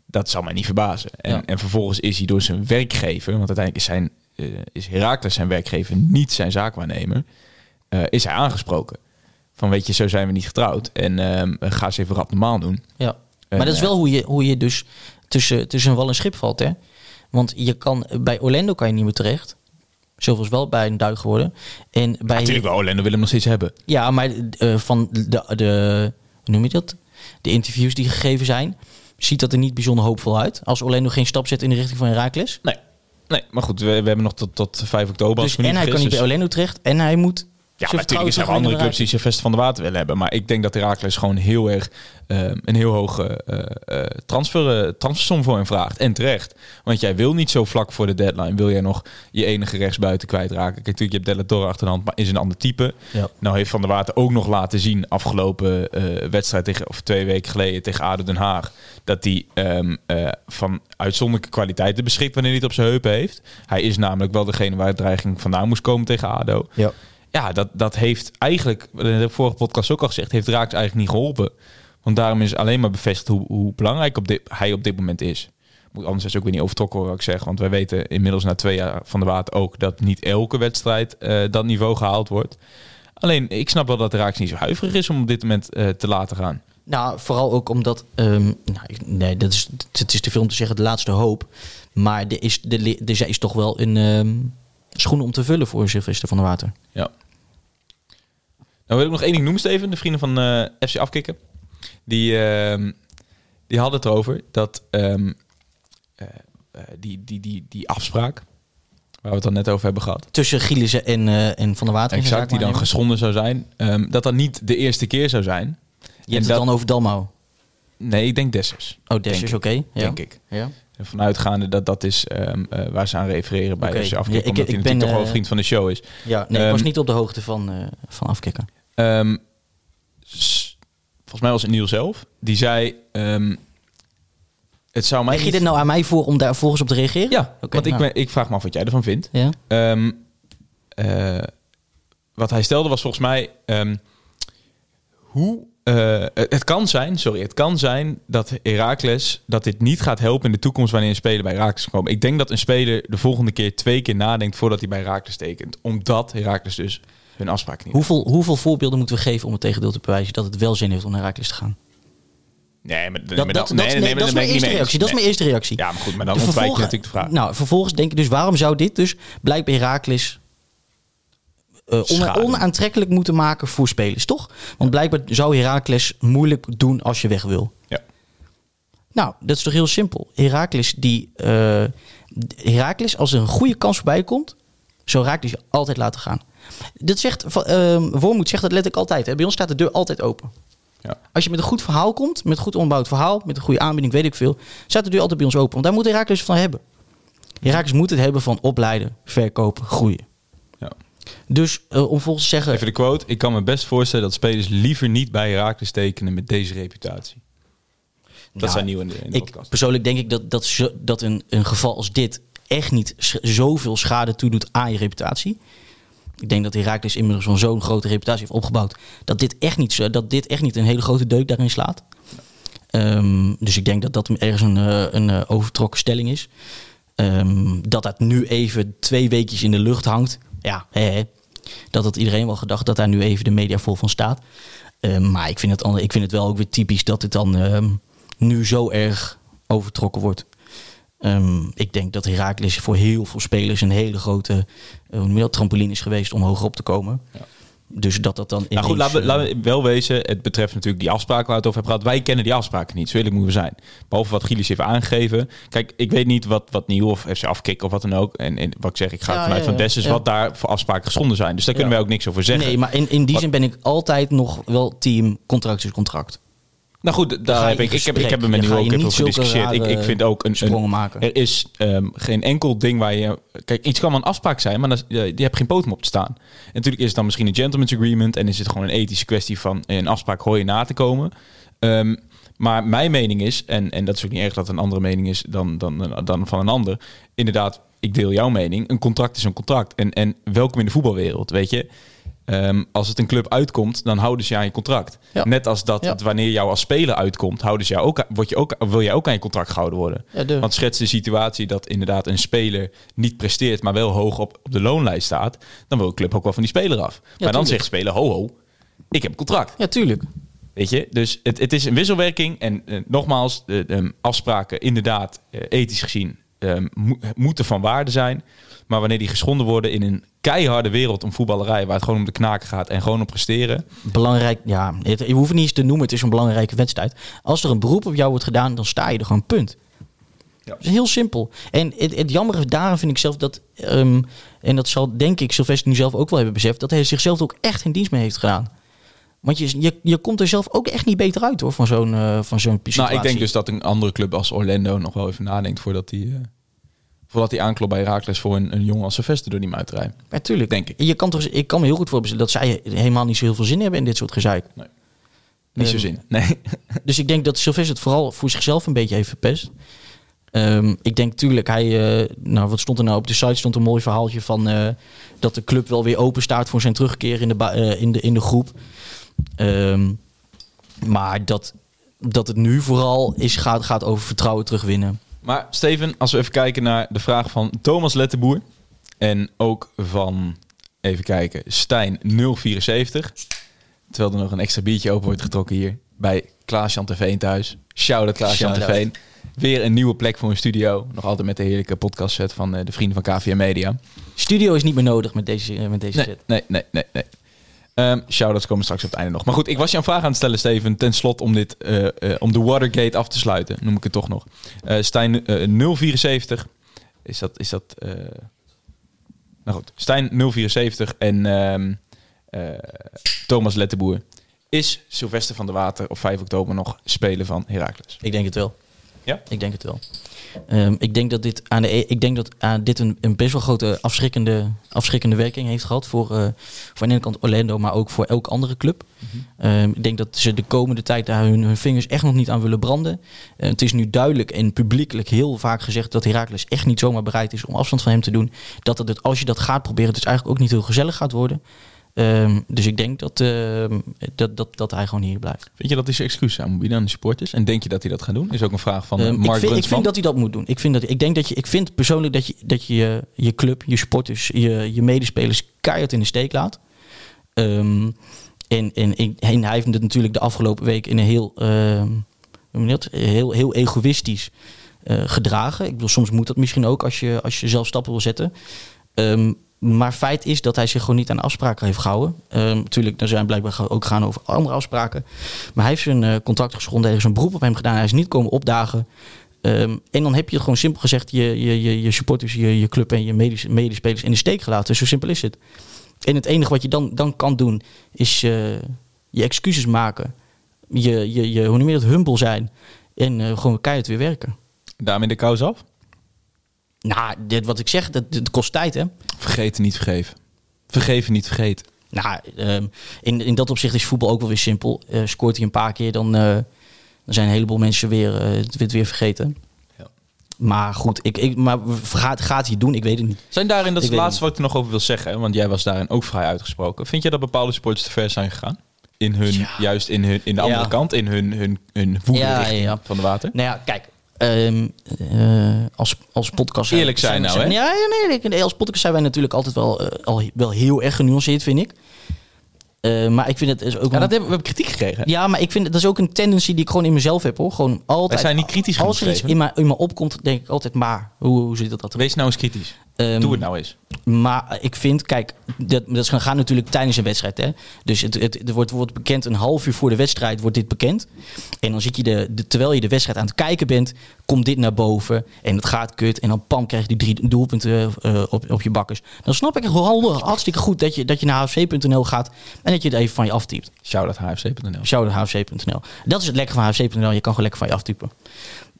Dat zal mij niet verbazen. En, Ja. en vervolgens is hij door zijn werkgever... want uiteindelijk is, zijn, eh, is Herakles zijn werkgever, niet zijn zaakwaarnemer... is hij aangesproken. Van weet je, zo zijn we niet getrouwd. En ehm, ga eens even rap normaal doen. Ja. En, maar dat is ja. wel hoe je, hoe je dus tussen, tussen een wal en schip valt, hè? Want je kan, bij Orlando kan je niet meer terecht. Zoveel is wel bij een duik geworden. En bij, Natuurlijk wel, Orlando wil hem nog steeds hebben. Ja, maar eh, van de, de, hoe noem je dat? De interviews die gegeven zijn, ziet dat er niet bijzonder hoopvol uit. Als Orlando geen stap zet in de richting van Herakles. Nee. Nee, maar goed, we, we hebben nog tot, tot 5 oktober. Dus en hij kan niet bij dus- Orlando terecht. En hij moet. Ja, natuurlijk zijn er andere clubs die Sylvester van de Water willen hebben. Maar ik denk dat Herakles gewoon heel erg eh, een heel hoge eh, transfer, eh, transfersom voor hem vraagt. En terecht. Want jij wil niet zo vlak voor de deadline. Wil jij nog je enige rechtsbuiten kwijtraken. Kijk, natuurlijk, je hebt Della Torre achter de hand, maar is een ander type. Ja. Nou heeft Van der Water ook nog laten zien afgelopen wedstrijd tegen, of twee weken geleden tegen ADO Den Haag. Dat hij ehm, eh, van uitzonderlijke kwaliteiten beschikt wanneer hij het op zijn heupen heeft. Hij is namelijk wel degene waar de dreiging vandaan moest komen tegen ADO. Ja. Ja, dat, dat heeft eigenlijk, dat heb ik de vorige podcast ook al gezegd, heeft Raaks eigenlijk niet geholpen. Want daarom is alleen maar bevestigd hoe, hoe belangrijk op dit, hij op dit moment is. Moet anders is ook weer niet overtrokken wat ik zeg. Want wij weten inmiddels na twee jaar van de Water ook dat niet elke wedstrijd eh, dat niveau gehaald wordt. Alleen, ik snap wel dat Raaks niet zo huiverig is om op dit moment eh, te laten gaan. Nou, vooral ook omdat. ehm, nou, nee, dat is, het is te veel om te zeggen de laatste hoop. Maar er is, er, er is toch wel een ehm, schoen om te vullen voor Sylvester van der Water. Ja. Nou wil ik nog één ding noemen, Steven. De vrienden van eh, FC Afkikken. Die, ehm, die hadden het erover dat ehm, eh, eh, die, die, die, die afspraak, waar we het dan net over hebben gehad. Tussen Gielissen en, en Van der Water. Exact, die dan geschonden zou zijn. ehm, dat dat niet de eerste keer zou zijn. Je En hebt het dat- dan over Dalmau. Nee, ik denk Dessers. Oh, Des Denk is ik. oké. Ja. Denk ik. Ja. Ervan uitgaande dat dat is waar ze aan refereren bij. FC Afkikken. Ja, ik- omdat ik hij ben, natuurlijk toch wel een vriend van de show is. ja, nee, ik was niet op de hoogte van, eh, van afkikken. Ehm, volgens mij was het Niel zelf. Die zei... ehm, het zou mij Leg je dit nou aan mij voor om daar volgens op te reageren? Ja, want ik, nou. ben, ik vraag me af wat jij ervan vindt. Ja? Ehm, eh, wat hij stelde was volgens mij... hoe... eh, het kan zijn, sorry, het kan zijn dat Heracles dat dit niet gaat helpen in de toekomst wanneer een speler bij Heracles komt. Ik denk dat een speler de volgende keer twee keer nadenkt voordat hij bij Heracles tekent, omdat Heracles dus hun afspraken niet. Hoeveel, hoeveel voorbeelden moeten we geven om het tegendeel te bewijzen dat het wel zin heeft om naar Herakles te gaan? Nee, maar, Dat, dat, dat, nee, dat is mijn eerste reactie. Dat is mijn eerste reactie. Ja, maar goed, maar dan ontwijk je natuurlijk de vraag. Nou, vervolgens denk ik dus, waarom zou dit dus blijkbaar Herakles on- Schade. onaantrekkelijk moeten maken voor spelers, toch? Want blijkbaar zou Herakles moeilijk doen als je weg wil. Ja. Nou, dat is toch heel simpel. Herakles die eh Herakles, als er een goede kans voorbij komt, zou Herakles je altijd laten gaan. Dat zegt ehm, Wormoed zegt dat letterlijk altijd. Hè? Bij ons staat de deur altijd open. Ja. Als je met een goed verhaal komt, met een goed onderbouwd verhaal, met een goede aanbieding, weet ik veel, staat de deur altijd bij ons open. Want daar moet Herakles van hebben. Herakles moet het hebben van opleiden, verkopen, groeien. Ja. Dus eh, om volgens te zeggen, Even de quote. Ik kan me best voorstellen dat spelers liever niet bij Heracles tekenen met deze reputatie. Dat Nou, zijn nieuw in de, in de ik, podcast. persoonlijk denk ik dat, dat, dat een, een geval als dit echt niet sch- zoveel schade toedoet aan je reputatie. Ik denk dat Herakles inmiddels van zo'n grote reputatie heeft opgebouwd. Dat dit echt niet, dat dit echt niet een hele grote deuk daarin slaat. Ehm, dus ik denk dat dat ergens een, eh, een eh, overtrokken stelling is. Ehm, dat dat nu even twee weekjes in de lucht hangt. Ja, hè, dat had iedereen wel gedacht dat daar nu even de media vol van staat. Ehm, maar ik vind, het, ik vind het wel ook weer typisch dat het dan nu zo erg overtrokken wordt. Ehm, ik denk dat Heracles voor heel veel spelers een hele grote eh, dat, trampoline is geweest om hoger op te komen. Dus dat dat dan Nou goed, laten we, eh, laten we wel wezen. Het betreft natuurlijk die afspraken waar we het over hebben gehad. Wij kennen die afspraken niet. Zo eerlijk moeten we zijn. Behalve wat Gilles heeft aangegeven. Kijk, ik weet niet wat, wat Nieuw of FC Afkikken of wat dan ook. En, en wat ik zeg, ik ga Ja, vanuit ja, van ja. Dessus Ja. wat daar voor afspraken geschonden zijn. Dus daar kunnen Ja. wij ook niks over zeggen. Nee, maar in, in die Wat- zin ben ik altijd nog wel team contract is contract. Nou goed, daar heb ik, ik, heb, ik heb er met ga ook even over gediscussieerd. Ik, ik vind ook een, sprongen maken. Er is ehm, geen enkel ding waar je... Kijk, iets kan wel een afspraak zijn, maar je, je hebt geen poten op te staan. En natuurlijk is het dan misschien een gentleman's agreement... en is het gewoon een ethische kwestie van een afspraak hoor je na te komen. Ehm, maar mijn mening is, en, en dat is ook niet erg dat het een andere mening is dan, dan, dan van een ander... inderdaad, ik deel jouw mening. Een contract is een contract. En, en welkom in de voetbalwereld, weet je... Ehm, als het een club uitkomt, dan houden ze je aan je contract. Ja. Net als dat Ja. het wanneer jou als speler uitkomt, houden ze jou ook, word je ook, wil jij ook aan je contract gehouden worden. Ja, de- Want schets de situatie dat inderdaad een speler niet presteert, maar wel hoog op, op de loonlijst staat, dan wil een club ook wel van die speler af. maar dan tuurlijk. zegt de speler, ho ho, ik heb contract. Ja, tuurlijk. Weet je, dus het, het is een wisselwerking. En eh, nogmaals, de, de afspraken inderdaad, eh, ethisch gezien, eh, mo- moeten van waarde zijn. Maar wanneer die geschonden worden in een keiharde wereld om voetballerij, waar het gewoon om de knaken gaat en gewoon om presteren. Belangrijk, ja, het, je hoeft het niet eens te noemen, het is een belangrijke wedstrijd. Als er een beroep op jou wordt gedaan, dan sta je er gewoon, punt. Ja. Dat is heel simpel. En het, het jammere daarom vind ik zelf dat, ehm, en dat zal denk ik Sylvester nu zelf ook wel hebben beseft, dat hij zichzelf ook echt geen dienst mee heeft gedaan. Want je, je, je komt er zelf ook echt niet beter uit hoor, van zo'n eh, van zo'n situatie. Nou, ik denk dus dat een andere club als Orlando nog wel even nadenkt voordat hij, eh, voordat hij aanklopt bij Herakles voor een, een jongen als Sylvester door die muit rijdt. Ja, tuurlijk. Denk ik. Je kan toch, ik kan me heel goed voorstellen dat zij helemaal niet zo heel veel zin hebben in dit soort gezeik. Niet zo Ehm, zin. Nee. Dus ik denk dat Sylvester het vooral voor zichzelf een beetje heeft verpest. Ehm, ik denk natuurlijk, hij, eh, nou wat stond er nou op de site? Stond een mooi verhaaltje van eh, dat de club wel weer open staat voor zijn terugkeer in de, eh, in de, in de groep. Ehm, maar dat, dat het nu vooral is, gaat, gaat over vertrouwen terugwinnen. Maar Steven, als we even kijken naar de vraag van Thomas Lettenboer. En ook van, even kijken, Stijn 074. Terwijl er nog een extra biertje open wordt getrokken hier bij Klaas-Jan Terveen thuis. Shout-out Klaas-Jan. Terveen. Weer een nieuwe plek voor een studio. Nog altijd met de heerlijke podcast set van eh, de vrienden van KVM Media. Studio is niet meer nodig met deze, eh, met deze Nee, set. nee, nee, nee. nee. Ehm shoutouts komen straks op het einde nog. Maar goed, ik was je een vraag aan het stellen, Steven. Ten slotte om, dit, eh, eh, om de Watergate af te sluiten, noem ik het toch nog. Eh Stijn eh, 074. Is dat... Is dat nou goed, Stijn 074 en ehm, eh, Thomas Lettenboer. Is Sylvester van der Water op 5 oktober nog spelen van Heracles? Ik denk het wel. Ja? Ik denk het wel. Ehm, ik denk dat dit, aan de, e- ik denk dat aan dit een, een best wel grote afschrikkende, afschrikkende werking heeft gehad voor, eh, voor aan de ene kant Orlando, maar ook voor elke andere club. Ehm, ik denk dat ze de komende tijd daar hun, hun vingers echt nog niet aan willen branden. Eh, het is nu duidelijk en publiekelijk heel vaak gezegd dat Heracles echt niet zomaar bereid is om afstand van hem te doen. Dat het, als je dat gaat proberen, het dus eigenlijk ook niet heel gezellig gaat worden. Ehm, dus ik denk dat, ehm, dat, dat, dat hij gewoon hier blijft. Vind je dat is excuus aan moet bieden aan de supporters? En denk je dat hij dat gaat doen? Is ook een vraag van Ehm, Mark ik, vind, ik vind dat hij dat moet doen. Ik, vind dat, ik, denk dat je, ik vind persoonlijk dat je dat je, je, club, je sporters, je, je medespelers keihard in de steek laat. En, en, en, en hij heeft het natuurlijk de afgelopen week in een heel, je dat? heel, heel egoïstisch eh, gedragen. Ik bedoel, soms moet dat misschien ook als je, als je zelf stappen wil zetten. Ehm, maar feit is dat hij zich gewoon niet aan afspraken heeft gehouden. Ehm, natuurlijk, er zijn blijkbaar ook gaan over andere afspraken. Maar hij heeft zijn eh, contract geschonden. Is een beroep op hem gedaan. Hij is niet komen opdagen. Ehm, en dan heb je gewoon simpel gezegd je, je, je, je supporters, je, je club en je medis- medespelers in de steek gelaten. Zo simpel is het. En het enige wat je dan, dan kan doen is eh, je excuses maken. Je, je, je, hoe noem je dat, humble zijn. En eh, gewoon keihard weer werken. Daarmee de kous af? Nou, dit wat ik zeg, dat, dat kost tijd hè. Vergeten, niet vergeven. Vergeven, niet vergeten. Nou, ehm, in, in dat opzicht is voetbal ook wel weer simpel. Eh, scoort hij een paar keer, dan, eh, dan zijn een heleboel mensen weer, eh, het weer, weer vergeten. Ja. Maar goed, ik, ik, maar gaat, gaat hij het doen? Ik weet het niet. Zijn daarin, dat is Ik het laatste wat ik er nog over wil zeggen, hè, want jij was daarin ook vrij uitgesproken. Vind je dat bepaalde supporters te ver zijn gegaan? In hun, Ja. juist in, hun, in de andere Ja. kant, in hun, hun, hun woede Ja, richting ja, ja. van de water? Nou ja, kijk. Ehm, eh, als, als podcast... Eerlijk zijn nou, hè? Ja, ja, nee, nee, als podcast zijn wij natuurlijk altijd wel, eh, al wel heel erg genuanceerd, vind ik. Eh, maar ik vind het is ook... Ja, een- dat hebben we hebben kritiek gekregen. Ja, maar ik vind dat is ook een tendency die ik gewoon in mezelf heb hoor. Gewoon altijd. Wij zijn niet kritisch Als er iets in me, in me opkomt, denk ik altijd, maar hoe, hoe zit dat? dat? Wees nou eens kritisch. Ehm, Doe het nou eens. Maar ik vind, kijk, dat, dat gaan- gaat natuurlijk tijdens een wedstrijd. Hè? Dus het, het, het wordt, wordt bekend een half uur voor de wedstrijd wordt dit bekend. En dan zit je de, de, terwijl je de wedstrijd aan het kijken bent, komt dit naar boven. En het gaat kut. En dan pam krijg je die drie doelpunten eh, op, op je bakkers. Dan snap ik wel hartstikke goed dat je, dat je naar hfc.nl gaat en dat je het even van je aftypt. Shout-out hfc.nl. Shout hfc.nl. Dat is het lekker van hfc.nl. Je kan gewoon lekker van je aftypen.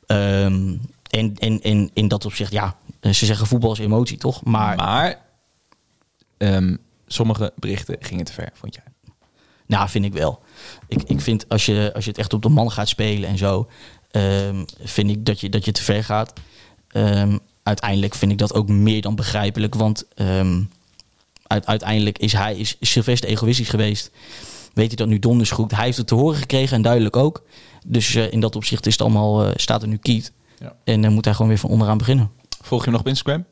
Ehm, en, en, en in dat opzicht, ja, eh, ze zeggen voetbal is emotie, toch? Maar, Maar ehm, sommige berichten gingen te ver, vond jij? nou, vind ik wel. Ik, ik vind als je, als je het echt op de man gaat spelen en zo, ehm, vind ik dat je, dat je te ver gaat. Ehm, uiteindelijk vind ik dat ook meer dan begrijpelijk, want uit, uiteindelijk is hij is Sylvester egoïstisch geweest. Weet hij dat nu donders goed? Hij heeft het te horen gekregen en duidelijk ook. Dus eh, in dat opzicht is het allemaal, eh, staat er nu kiet. Ja. En dan moet hij gewoon weer van onderaan beginnen. Volg je hem nog op Instagram?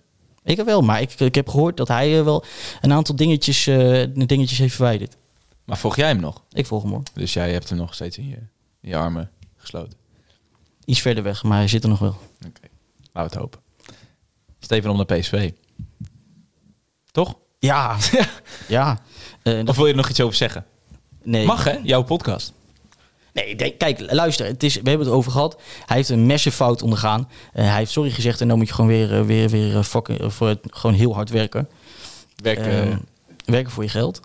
Ik heb wel, maar ik, ik heb gehoord dat hij eh, wel een aantal dingetjes, eh, dingetjes heeft verwijderd. Maar volg jij hem nog? Ik volg hem hoor. Dus jij hebt hem nog steeds in je, in je armen gesloten. Iets verder weg, maar hij zit er nog wel. Oké, laten we het hopen. Steven om naar PSV. Toch? Ja, ja. Eh, Of wil je er nog iets over zeggen? nee. Mag hè? Jouw podcast. Nee, kijk, luister. Het is, we hebben het over gehad. Hij heeft een massive fout ondergaan. Eh, hij heeft sorry gezegd en dan moet je gewoon weer, eh, weer, weer eh, fucking, voor het, gewoon heel hard werken. Werken. Eh, werken voor je geld.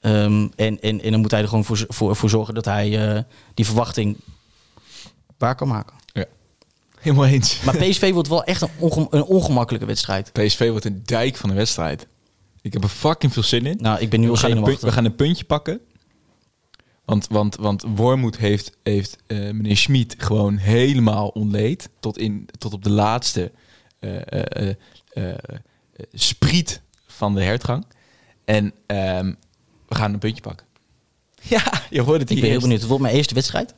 Ehm, en, en, en dan moet hij er gewoon voor, voor, voor zorgen dat hij die verwachting waar kan maken. ja. Helemaal eens. Maar PSV wordt wel echt een, onge- een ongemakkelijke wedstrijd. PSV wordt een dijk van de wedstrijd. Ik heb er fucking veel zin in. Nou, ik ben nu al een zenuwachtig. we gaan een puntje pakken. Want, want, want Wormoed heeft, heeft eh, meneer Schmid gewoon helemaal ontleed. Tot, in, tot op de laatste eh, eh, eh, eh, eh, spriet van de hertgang. En ehm, we gaan een puntje pakken. Ja, je hoort het Ik hier ben heel benieuwd. Het wordt mijn eerste wedstrijd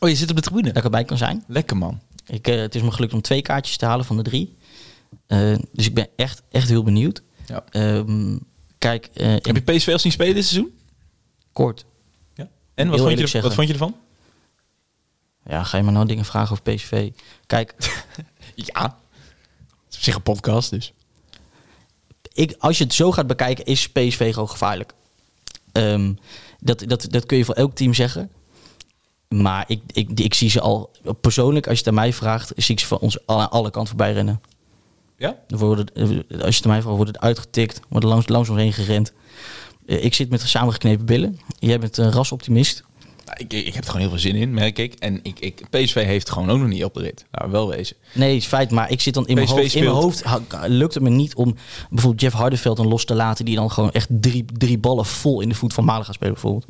Oh, je zit op de tribune. dat ik erbij kan zijn. Lekker man. Ik, het is me gelukt om twee kaartjes te halen van de drie. Eh, dus ik ben echt, echt heel benieuwd. Ja. Ehm, kijk, eh, Heb je PSV al zien spelen dit seizoen? kort. En wat vond, je, zeggen. wat vond je ervan? Ja, ga je maar nou dingen vragen over PSV. Kijk, Ja. Het is op zich een podcast dus. ik, als je het zo gaat bekijken, is PSV gewoon gevaarlijk. Ehm, dat, dat, dat kun je voor elk team zeggen. Maar ik, ik, ik zie ze al persoonlijk, als je het aan mij vraagt, zie ik ze van ons alle, alle kanten voorbij rennen. Ja? Dan wordt het, eh, als je het aan mij vraagt, wordt het uitgetikt, wordt er langs, langs omheen gerend. Eh, ik zit met samengeknepen billen. Jij bent een rasoptimist. Nou, ik, ik heb er gewoon heel veel zin in, merk ik. En ik, ik, PSV heeft gewoon ook nog niet op de rit. Nou, wel wezen. Nee, is feit, maar ik zit dan in mijn hoofd. In mijn hoofd lukt het me niet om bijvoorbeeld Jeff Hardeveld dan los te laten, die dan gewoon echt drie, drie ballen vol in de voet van Malaga spelen, bijvoorbeeld.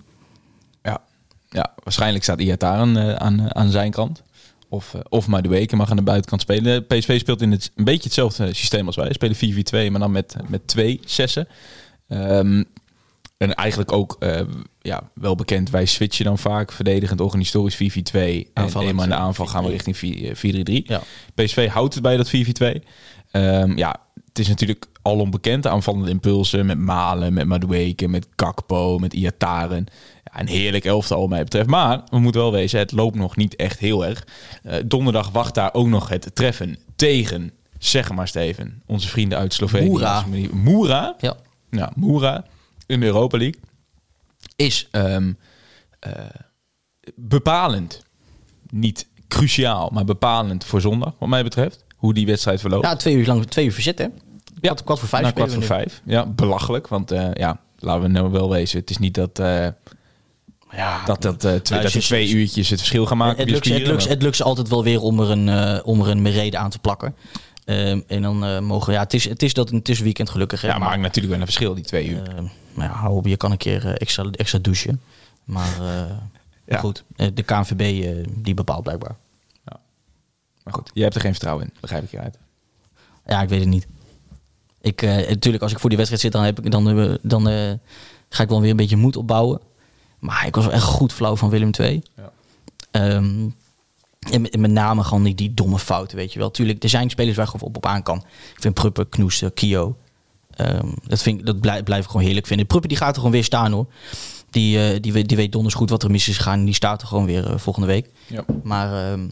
Ja, ja waarschijnlijk staat Iataren aan, aan, aan zijn kant. Of, eh, of Madueke mag aan de buitenkant spelen. PSV speelt in het, een beetje hetzelfde systeem als wij. Spelen 4-4-2, maar dan met, met twee zessen. Ehm, en eigenlijk ook eh, ja, wel bekend, wij switchen dan vaak verdedigend organisatorisch 4-4-2. En eenmaal in de eh, aanval gaan we 4-3. richting 4 4-3-3. Ja. PSV houdt het bij dat 4-4-2. Ehm, ja, het is natuurlijk al onbekend. Aanvallende impulsen met Malen, met Madueke, met Kakpo, met Iataren. Ja, een heerlijk elftal wat mij betreft. Maar we moeten wel wezen, het loopt nog niet echt heel erg. Eh, donderdag wacht daar ook nog het treffen tegen, zeg maar Steven, onze vrienden uit Slovenië. Moera. Moera. Ja. Nou, Moera in de Europa League is ehm, eh, bepalend. Niet cruciaal, maar bepalend voor zondag, wat mij betreft. Hoe die wedstrijd verloopt. Ja, twee uur lang, twee uur verzet, hè? Kwart, kwart voor vijf Na kwart voor vijf. Ja, belachelijk. Want eh, ja, laten we nou wel wezen. Het is niet dat, eh, Ja, dat, dat, twee, Nou, dat twee uurtjes het verschil gaan maken. het, lukt, het, spieren, lukt, het lukt ze altijd wel weer om er een, eh, om er een reden aan te plakken. Ehm, en dan eh, mogen. Ja, het is, het is dat een tussenweekend gelukkig. Ja, maar maakt natuurlijk wel een verschil, die twee uur. Eh, maar ja, hou op, je kan een keer eh, extra, extra douchen. Maar eh, Ja. goed, de KNVB die bepaalt blijkbaar. maar goed, jij hebt er geen vertrouwen in. Begrijp ik je uit. Ja, ik weet het niet. Ik, natuurlijk, als ik voor die wedstrijd zit, dan, heb ik, dan, dan ga ik wel weer een beetje moed opbouwen. Maar ik was wel echt goed flauw van Willem II. Ja. Ehm, en, met, name gewoon die, die domme fouten, weet je wel. Tuurlijk, er zijn spelers waar ik op, op aan kan. Ik vind Pruppen, Knoester, Kio. ehm, dat, vind dat blijf, blijf ik gewoon heerlijk vinden. Pruppen die gaat er gewoon weer staan hoor. Die, eh, die, weet, die weet donders goed wat er mis is gegaan. En die staat er gewoon weer eh, volgende week. Ja. Maar ehm,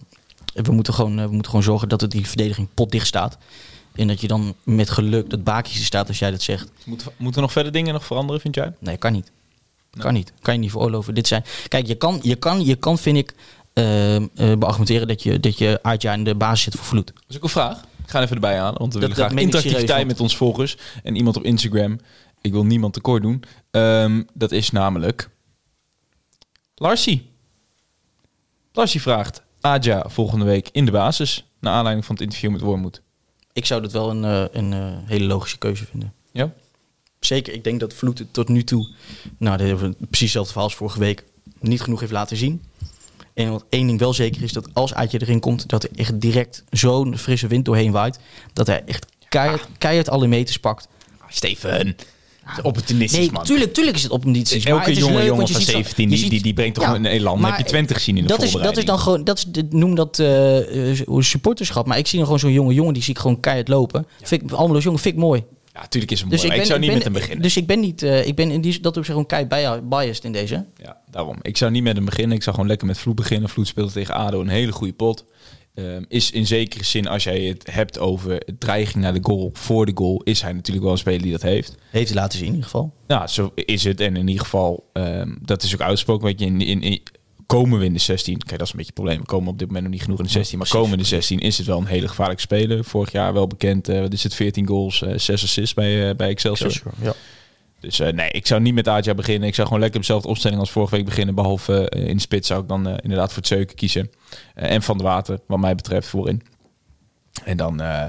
we, moeten gewoon, eh, we moeten gewoon zorgen dat het die verdediging potdicht staat. En dat je dan met geluk dat Bakjes er staat als jij dat zegt. Moeten, moeten er nog verder dingen nog veranderen, vind jij? Nee, kan niet. Kan niet. Kan je niet veroorloven. Dit zijn. Kijk, je kan, je kan, je kan vind ik, eh, beargumenteren dat je, dat je Aja in de basis zit voor vloed. Dat is ook een vraag. Ik ga even erbij halen, want we Dat- willen graag interactiviteit serieus, met ons volgers. En iemand op Instagram, ik wil niemand tekort doen. Ehm, dat is namelijk Larsie. Larsie vraagt Aja volgende week in de basis, naar aanleiding van het interview met Wormoed. Ik zou dat wel een, eh, een eh, hele logische keuze vinden. Ja? Zeker, ik denk dat Vloed het tot nu toe, nou, dat hebben we precies hetzelfde verhaal als vorige week, niet genoeg heeft laten zien. En wat één ding wel zeker is, dat als Aatje erin komt, dat er echt direct zo'n frisse wind doorheen waait, dat hij echt keihard, keihard alle meters pakt. Steven, opportunistisch Nee, man. tuurlijk, tuurlijk is het op een niet. maar Elke het is jonge leuk, jongen van ziet zo- 17, je die, ziet- die, die brengt toch Ja, een elan. Dan heb je maar 20 gezien in de dat is, dat is dan gewoon, dat is, de- noem dat eh, eh, supporterschap. Maar ik zie dan gewoon zo'n jonge jongen, die zie ik gewoon keihard lopen. Vind ik, Almeloos jongen, vind ik mooi. Ja, natuurlijk is het Dus mooi. ik, maar ben, ik zou niet ben- met hem beginnen. Dus ik ben niet, eh, ik ben in die, dat op zich gewoon keihard biased in deze. Ja, daarom. Ik zou niet met hem beginnen. Ik zou gewoon lekker met Vloed beginnen. Vloed speelde tegen ADO een hele goede pot. Ehm, is in zekere zin, als jij het hebt over dreiging naar de goal, voor de goal, is hij natuurlijk wel een speler die dat heeft. Heeft hij laten zien in ieder geval. Nou, zo is het. En in ieder geval, ehm, dat is ook uitgesproken. Weet je, in, in, in- komen we in de 16. Kijk, dat is een beetje het probleem. We komen op dit moment nog niet genoeg in de 16. Maar komen we in de 16 is het wel een hele gevaarlijke speler. Vorig jaar wel bekend. eh wat is het? 14 goals, eh 6 assists bij, eh, bij Excelsior. Ja. Dus eh, nee, ik zou niet met Adja beginnen. Ik zou gewoon lekker op dezelfde opstelling als vorige week beginnen. Behalve eh, in de spits zou ik dan eh, inderdaad voor het zeuken kiezen. Eh, en Van de Water, wat mij betreft, voorin. En dan... eh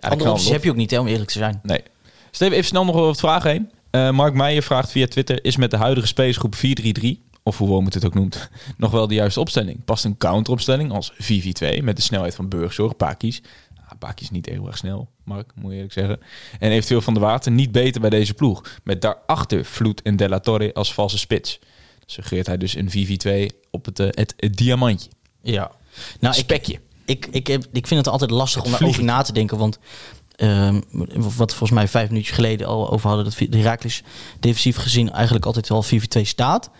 Andere opties heb je ook niet, hè, om eerlijk te zijn. Nee. Steven, even snel nog wel wat vragen heen. Eh, Mark Meijer vraagt via Twitter... is met de huidige spelersgroep 4-3-3... of hoe Wome het ook noemt... nog wel de juiste opstelling? Past een counteropstelling als 4-4-2... met de snelheid van Burgzorg, Pakis... Ah, Pakis is niet heel erg snel, Mark, moet je eerlijk zeggen. En eventueel Van de Water niet beter bij deze ploeg. Met daarachter Vloed en Della Torre als valse spits. Suggereert hij dus een 4-4-2 op het, eh, het, het diamantje. Ja. Nou, ik, Spekje. Ik, ik, heb, ik vind het altijd lastig Het om daarover na te denken. Want ehm, wat volgens mij vijf minuutjes geleden al over hadden... dat de Heracles defensief gezien eigenlijk altijd wel 4-4-2 staat.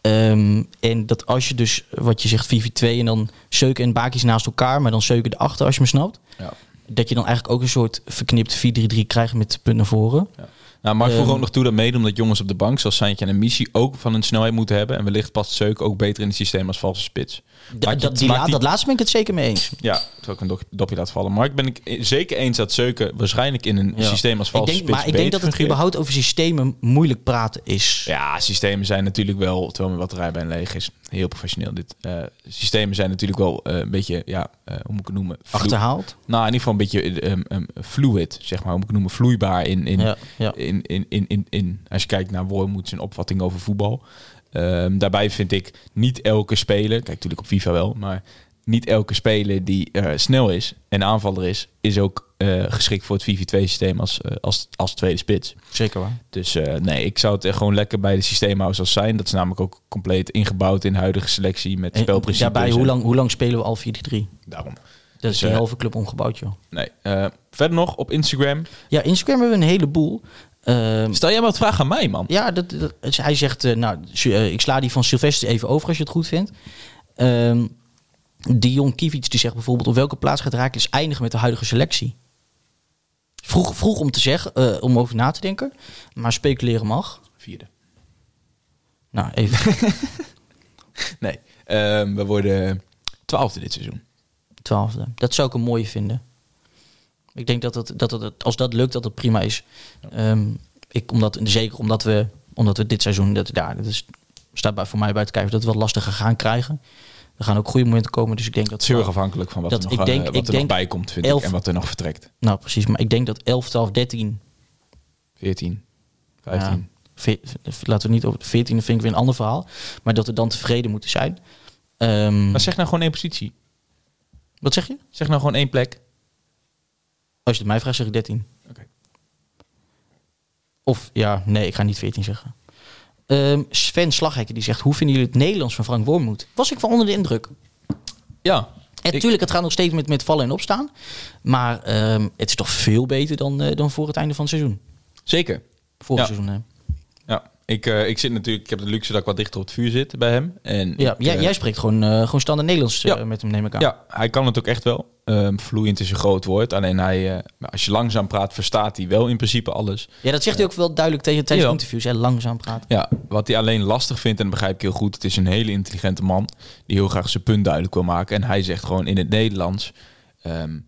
Ehm, en dat als je dus, wat je zegt, 4-4-2... en dan Seuken en Bakis naast elkaar... maar dan Seuken erachter, als je me snapt... Ja. dat je dan eigenlijk ook een soort verknipt 4-3-3 krijgt met punt naar voren. Ja. Nou, maar ik voeg Ehm, ook nog toe dat mede omdat jongens op de bank, zoals Saintje en Missie, ook van hun snelheid moeten hebben. En wellicht past Zeuk ook beter in het systeem als valse spits. D- Maak je- dat, die dat laatste ben ik het zeker mee eens. Ja, terwijl ik een dop- dopje laat vallen. Maar ik ben ik zeker eens dat Zeuken waarschijnlijk in een Ja. systeem als Ik valse denk, spits maar ik denk dat het fungeert. überhaupt over systemen moeilijk praten is. Ja, systemen zijn natuurlijk wel, terwijl mijn batterij bijna leeg is, heel professioneel dit. Eh, systemen zijn natuurlijk wel eh, een beetje, ja, eh, hoe moet ik het noemen? Vloe- Achterhaald. Nou, in ieder geval een beetje eh, ehm, fluid, zeg maar, hoe moet ik het noemen? Vloeibaar in, in, Ja, ja. in, in, in, in, in als je kijkt naar Wormoed zijn opvatting over voetbal. Ehm, daarbij vind ik niet elke speler, kijk natuurlijk op FIFA wel, maar niet elke speler die eh, snel is en aanvaller is, is ook eh, geschikt voor het 4-4-2 systeem als, eh, als, als tweede spits. Zeker waar. Dus nee, ik zou het gewoon lekker bij de systeemhouders als zijn. Dat is namelijk ook compleet ingebouwd in de huidige selectie met En spelprincipes. Daarbij, hoe lang, hoe lang spelen we al 4-3? Daarom. Dat is Dus, de eh, halve club omgebouwd, joh. Nee. Verder nog op Instagram. Ja, Instagram hebben we een heleboel. Ehm, Stel jij maar wat vragen aan mij, man. ja, dat, dat- hij zegt, eh, nou, eh, ik sla die van Sylvester even over als je het goed vindt. Ehm Dion Kivic die zegt bijvoorbeeld, op welke plaats gaat Raakles eindigen met de huidige selectie? Vroeg, vroeg om te zeggen, eh, om over na te denken, maar speculeren mag. Vierde. Nou, even Nee. Ehm, we worden twaalfde dit seizoen. twaalfde. Dat zou ik een mooie vinden. Ik denk dat het, dat het, als dat lukt, dat het prima is. Ehm, ik, omdat, zeker omdat we, omdat we dit seizoen, dat, ja, dat is, staat bij, voor mij buiten kijf, dat we wat lastiger gaan krijgen. Er gaan ook goede momenten komen, dus ik denk dat... Het is heel erg afhankelijk van wat Dat er ik nog, denk- eh, wat ik er denk nog bij komt, vind elf- ik. En wat er nog vertrekt. Nou, precies. Maar ik denk dat 11, 12, 13... 14, 15. Ja, ve- laten we niet over 14, vind ik weer een ander verhaal. Maar dat we dan tevreden moeten zijn. Ehm, Maar zeg nou gewoon één positie. wat zeg je? Zeg nou gewoon één plek. Als je het mij vraagt, zeg ik 13. Oké. Of ja, nee, ik ga niet 14 zeggen. Ehm, Sven Slaghekken die zegt: Hoe vinden jullie het Nederlands van Frank Wormoed? Was ik van onder de indruk. Ja. En natuurlijk, het gaat nog steeds met, met vallen en opstaan. Maar ehm, het is toch veel beter dan, eh, dan voor het einde van het seizoen. Zeker. Vorig Ja. seizoen. hè. Ja. Ik, eh, ik zit natuurlijk, ik heb de luxe dat ik wat dichter op het vuur zit bij hem. En Ja, ik, jij, eh, jij spreekt gewoon, gewoon standaard Nederlands Ja. met hem, neem ik aan. Ja, hij kan het ook echt wel. Ehm, vloeiend is een groot woord. Alleen hij, eh, als je langzaam praat, verstaat hij wel in principe alles. Ja, dat zegt hij ook wel duidelijk tegen tijdens interviews. Hè, langzaam praten. Ja, wat hij alleen lastig vindt, en begrijp ik heel goed. Het is een hele intelligente man die heel graag zijn punt duidelijk wil maken. En hij zegt gewoon in het Nederlands, ehm,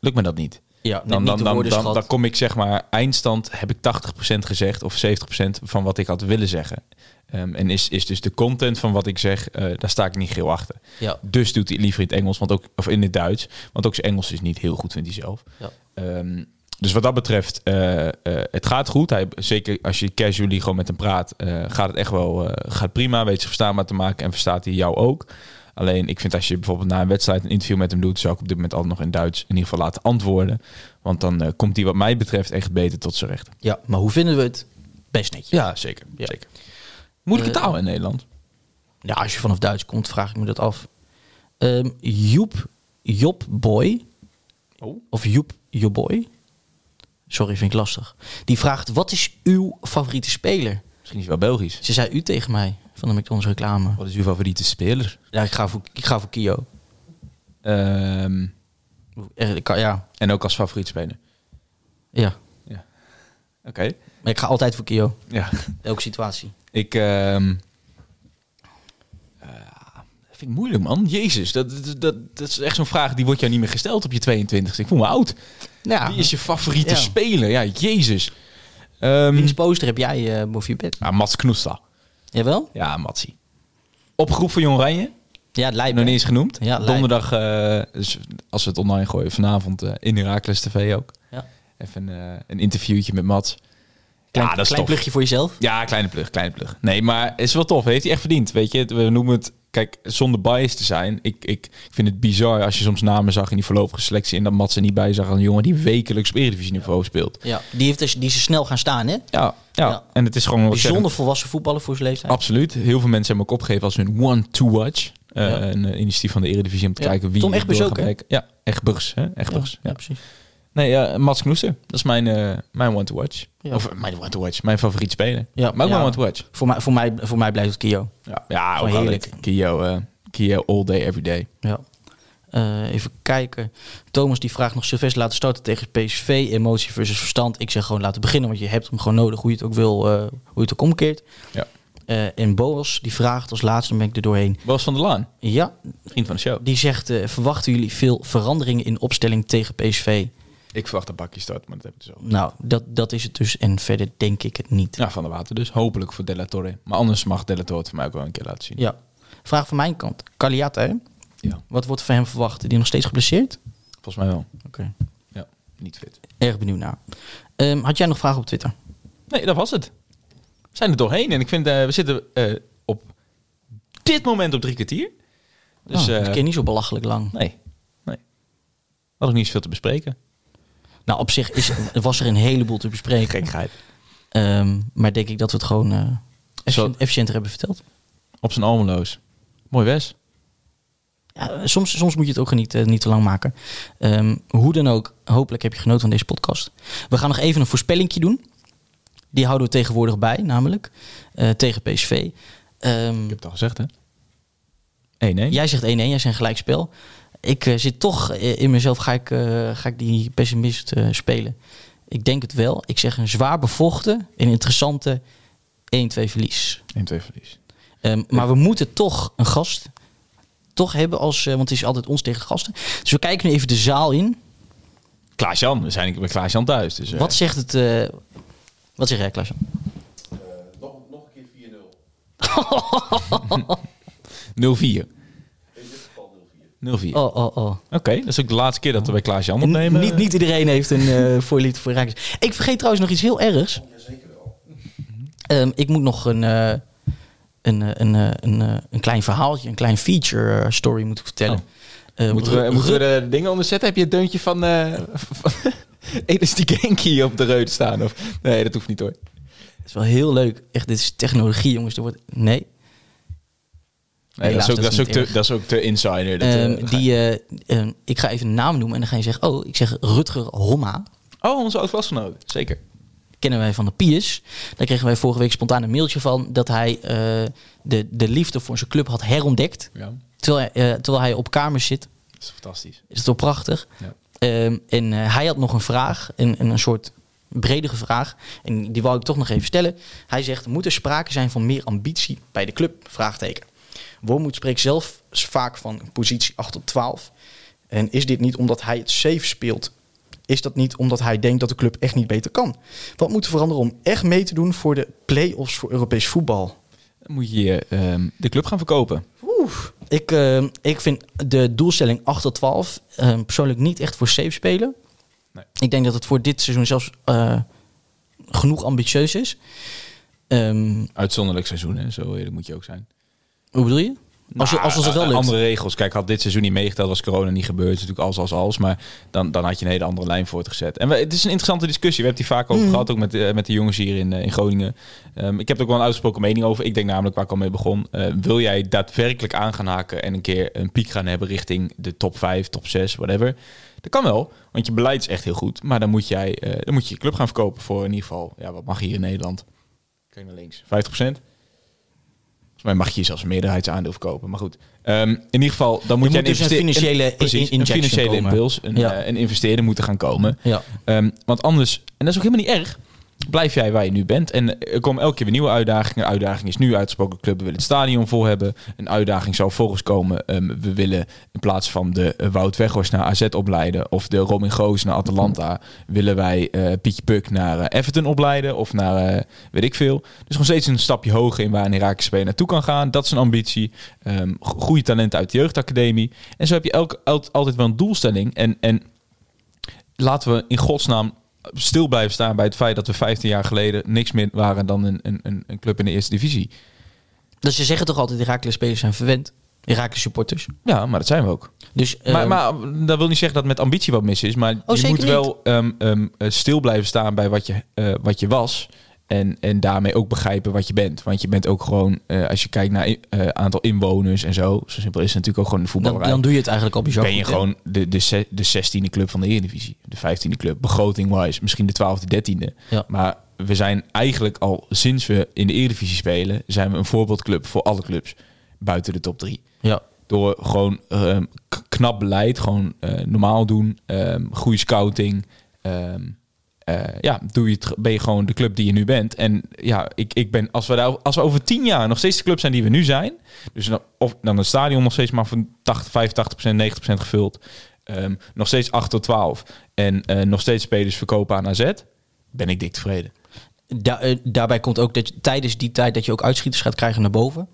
lukt me dat niet. Ja, Dan, dan, dan, dan, dan kom ik zeg maar eindstand heb ik 80% gezegd of 70% van wat ik had willen zeggen. Ehm, en is, is dus de content van wat ik zeg, eh, daar sta ik niet geel achter. Ja. Dus doet hij liever in het Engels, want ook, of in het Duits. Want ook zijn Engels is niet heel goed, vindt hij zelf. Ja. Ehm, dus wat dat betreft, eh, eh, het gaat goed. Hij, zeker als je casually gewoon met hem praat, gaat het echt wel gaat prima. Weet je verstaanbaar te maken en verstaat hij jou ook. Alleen ik vind als je bijvoorbeeld na een wedstrijd een interview met hem doet, zou ik op dit moment altijd nog in Duits in ieder geval laten antwoorden. Want dan komt hij wat mij betreft echt beter tot zijn recht. ja, maar hoe vinden we het? Best netjes. Ja, zeker. Ja. zeker. Moeilijke Eh, taal in Nederland. Ja, als je vanaf Duits komt, vraag ik me dat af. Ehm Joep, Job Boy, Oh. of Joep Joboy, sorry, vind ik lastig. Die vraagt, wat is uw favoriete speler? Misschien is hij wel Belgisch. Ze zei u tegen mij, van de McDonald's reclame. Wat is uw favoriete speler? Ja, ik ga voor, ik ga voor Kio. Ehm, Eh, Ja, en ook als favoriet speler. ja. Oké. Maar ik ga altijd voor Kio. Ja. Elke situatie. Ik. ehm, eh, vind ik moeilijk, man. Jezus, dat, dat, dat, is echt zo'n vraag die wordt jou niet meer gesteld op je 22 Ik voel me oud. Ja, Wie is je favoriete Ja. speler? Ja, Jezus. Ehm wiens poster heb jij eh boven je bed? ah, Mats Knoesta. Jawel? Ja, Matsie. Opgroep van Jong Oranje. Ja, het lijkt Nog niet eens genoemd. Ja. Donderdag, eh, dus als we het online gooien, vanavond eh, in Heracles TV ook. Ja. Even een interviewtje met Mats. Klein, ja, dat is klein tof. plugje voor jezelf. Ja, kleine plug, kleine plug. Nee, maar het is wel tof. Heeft hij echt verdiend. Weet je, we noemen het... Kijk, zonder bias te zijn. Ik, ik vind het bizar als je soms namen zag in die voorlopige selectie... en dat Mats er niet bij zag een jongen die wekelijks op Eredivisie-niveau speelt. Ja, die, heeft dus, die is snel gaan staan, hè? Ja, ja, Ja. en het is gewoon... Bijzonder volwassen voetballer voor zijn leeftijd. Absoluut. Heel veel mensen hebben ook opgegeven als hun one-to-watch. Eh, Ja. Een eh, initiatief van de Eredivisie om te Ja. kijken wie... Tom er Egbers ook, hè? Ja, Egbers. Hè? Egbers, ja. precies. Nee, ja, Mats Knoester. Dat is mijn, eh, mijn one-to-watch. Ja. Of eh, mijn one-to-watch. Mijn favoriet speler. Ja, maar ook ja. mijn one-to-watch. Voor mij, voor, mij, voor mij blijft het Kio. Ja, ja ook heerlijk. Kio, eh, Kio all day, every day. Ja. Eh, even kijken. Thomas die vraagt nog Sylvester laten starten tegen PSV. Emotie versus verstand. Ik zeg gewoon laten beginnen, want je hebt hem gewoon nodig. Hoe je het ook wil, hoe je het ook omkeert. Ja. En Boas die vraagt als laatste, dan ben ik er doorheen. Bas van der Laan, Ja, vriend van de show. die zegt, verwachten jullie veel veranderingen in opstelling tegen PSV? Ik verwacht een bakje start, maar dat heb ik dus. Nou, dat, dat is het dus. En verder denk ik het niet. Ja, van de water dus. Hopelijk voor Della Torre. Maar anders mag Della Torre het voor mij ook wel een keer laten zien. Ja. Vraag van mijn kant. Caliata, hè? Ja. Wat wordt van hem verwacht? Die nog steeds geblesseerd? Volgens mij wel. Oké. Ja, niet fit. Erg benieuwd naar. Ehm, had jij nog vragen op Twitter? Nee, dat was het. We zijn er doorheen. En ik vind, eh, we zitten eh, op dit moment op drie kwartier. Dus Dus, eh, een keer niet zo belachelijk lang. nee, nee. Had ook niet zoveel te bespreken. Nou, op zich is, was er een heleboel te bespreken. Gekheid. Ehm, maar denk ik dat we het gewoon eh, efficiënt- efficiënter hebben verteld. Op zijn almeloos. Mooi Wes. Ja, soms, soms moet je het ook niet, eh, niet te lang maken. Ehm, hoe dan ook, hopelijk heb je genoten van deze podcast. We gaan nog even een voorspellingje doen. Die houden we tegenwoordig bij, namelijk eh, tegen PSV. Ehm, Ik heb het al gezegd, hè? 1-1. Jij zegt 1-1, jij zegt gelijkspel. Ik eh, zit toch eh, in mezelf, ga ik, eh, ga ik die pessimist eh, spelen. Ik denk het wel. Ik zeg een zwaar bevochten en interessante 1-2 verlies. 1-2 verlies. Ehm, maar we moeten toch een gast toch hebben als, eh, want het is altijd ons tegen gasten. Dus we kijken nu even de zaal in. Klaas-Jan. We zijn bij Klaas-Jan thuis. Dus, Wat zegt het? eh, wat zeg jij, Klaasje? nog, nog een keer 4-0. 0-4. 0-4. Oh, oh, oh. Oké, dat is ook de laatste keer dat we bij Klaas-Jan opnemen. Niet, niet iedereen heeft een eh voorliefde voor Rijkers. Ik vergeet trouwens nog iets heel ergs. Ehm, ik moet nog een, eh, een, eh, een, eh, een, een klein verhaaltje, een klein feature story moeten vertellen. Eh, Moeten we, moeten we de dingen onderzetten? Heb je het deuntje van, eh van Genki op de reut staan? Of? Nee, dat hoeft niet hoor. Dat is wel heel leuk. Echt, dit is technologie, jongens. Er wordt... Nee. Nee, Helaas, dat, is ook, dat is ook niet te, dat is ook te insider. Dat, Ehm, eh, die, eh, ehm, ik ga even een naam noemen en dan ga je zeggen... Oh, ik zeg Rutger Homma. Oh, onze oud-klasgenoot. Zeker. Kennen wij van de Piers. Daar kregen wij vorige week spontaan een mailtje van... dat hij eh, de, de liefde voor zijn club had herontdekt. Ja, Terwijl hij, terwijl hij op kamers zit. dat is fantastisch. Is het toch prachtig? Ja. Ehm, en hij had nog een vraag, een, een, een soort bredere vraag. En die wou ik toch nog even stellen. Hij zegt, moet er sprake zijn van meer ambitie bij de club? Vraagteken. Wormoed spreekt zelf vaak van positie 8 tot 12. En is dit niet omdat hij het safe speelt? Is dat niet omdat hij denkt dat de club echt niet beter kan? Wat moet er veranderen om echt mee te doen voor de play-offs voor Europees voetbal? Moet je ehm, de club gaan verkopen. Oeh. Ik, eh, ik vind de doelstelling 8 tot 12 eh, persoonlijk niet echt voor safe spelen. Nee. Ik denk dat het voor dit seizoen zelfs eh, genoeg ambitieus is. Ehm, Uitzonderlijk seizoen, hè? zo eerlijk moet je ook zijn. Hoe bedoel je? Als, je, Nou, als het wel eh, lukt. Andere regels. Kijk, had dit seizoen niet meegeteld, was corona niet gebeurd. Het is natuurlijk als, als, als. Maar dan, dan had je een hele andere lijn voortgezet. En we, het is een interessante discussie. We hebben het hier vaak over Mhm. gehad, ook met, de- met de jongens hier in, eh, in Groningen. Ehm, ik heb er ook wel een uitgesproken mening over. Ik denk namelijk waar ik al mee begon. wil jij daadwerkelijk aan gaan haken en een keer een piek gaan hebben richting de top 5, top 6, whatever. Dat kan wel, want je beleid is echt heel goed. Maar dan moet, jij, dan moet je je club gaan verkopen voor in ieder geval, ja, wat mag hier in Nederland? Kijk naar links, 50%. Volgens mij mag je zelfs een meerderheidsaandeel verkopen. Maar goed, Ehm, in ieder geval, dan moet jij moet dus een financiële precies, een financiële komen. impuls, een, Ja. eh, een investeerder moeten gaan komen. Ja. Ehm, want anders, en dat is ook helemaal niet erg, blijf jij waar je nu bent. En er komen elke keer weer nieuwe uitdagingen. Uitdaging is nu uitgesproken club, we willen het stadion vol hebben. Een uitdaging zal volgens komen, ehm, we willen in plaats van de eh, Wout Weghorst naar AZ opleiden... of de Robin Goos naar Atalanta, willen wij eh, Pietje Puk naar eh, Everton opleiden... of naar weet ik veel. Dus gewoon steeds een stapje hoger in waar een Herakles speler naartoe kan gaan. Dat is een ambitie. Ehm go- goede talenten uit de jeugdacademie. En zo heb je elk, al- altijd wel een doelstelling. En, en laten we in godsnaam stil blijven staan bij het feit dat we 15 jaar geleden niks meer waren dan een, een, een- club in de eerste divisie. Dus ze zeggen toch altijd, Herakles spelers zijn verwend. Herakles supporters. Ja, maar dat zijn we ook. Dus, maar, ehm, maar dat wil niet zeggen dat met ambitie wat mis is. Maar je zeker moet niet. wel eh, stil blijven staan bij wat je, eh, wat je was. En, en daarmee ook begrijpen wat je bent. Want je bent ook gewoon, eh, als je kijkt naar eh, aantal inwoners en zo. Zo simpel is het natuurlijk ook gewoon de dan, voetballerij. dan doe je het eigenlijk al bizar ben je goed, gewoon de, de, de 16e club van de Eredivisie. De 15e club. Begroting-wise misschien de 12e, 13e. Ja. Maar we zijn eigenlijk al sinds we in de Eredivisie spelen... zijn we een voorbeeldclub voor alle clubs buiten de top 3. Ja. Door gewoon ehm, knap beleid. Gewoon eh, normaal doen. ehm, goede scouting. ehm, eh, ja, doe je het, ben je gewoon de club die je nu bent. En ja, ik, ik ben, als we, daar, als we over tien jaar nog steeds de club zijn die we nu zijn. Dus dan, of dan het stadion nog steeds maar van 80, 85 90% gevuld. ehm, nog steeds 8 tot 12. En eh, nog steeds spelers verkopen aan AZ. Ben ik dik tevreden. Da- eh, daarbij komt ook dat je, tijdens die tijd dat je ook uitschieters gaat krijgen naar boven.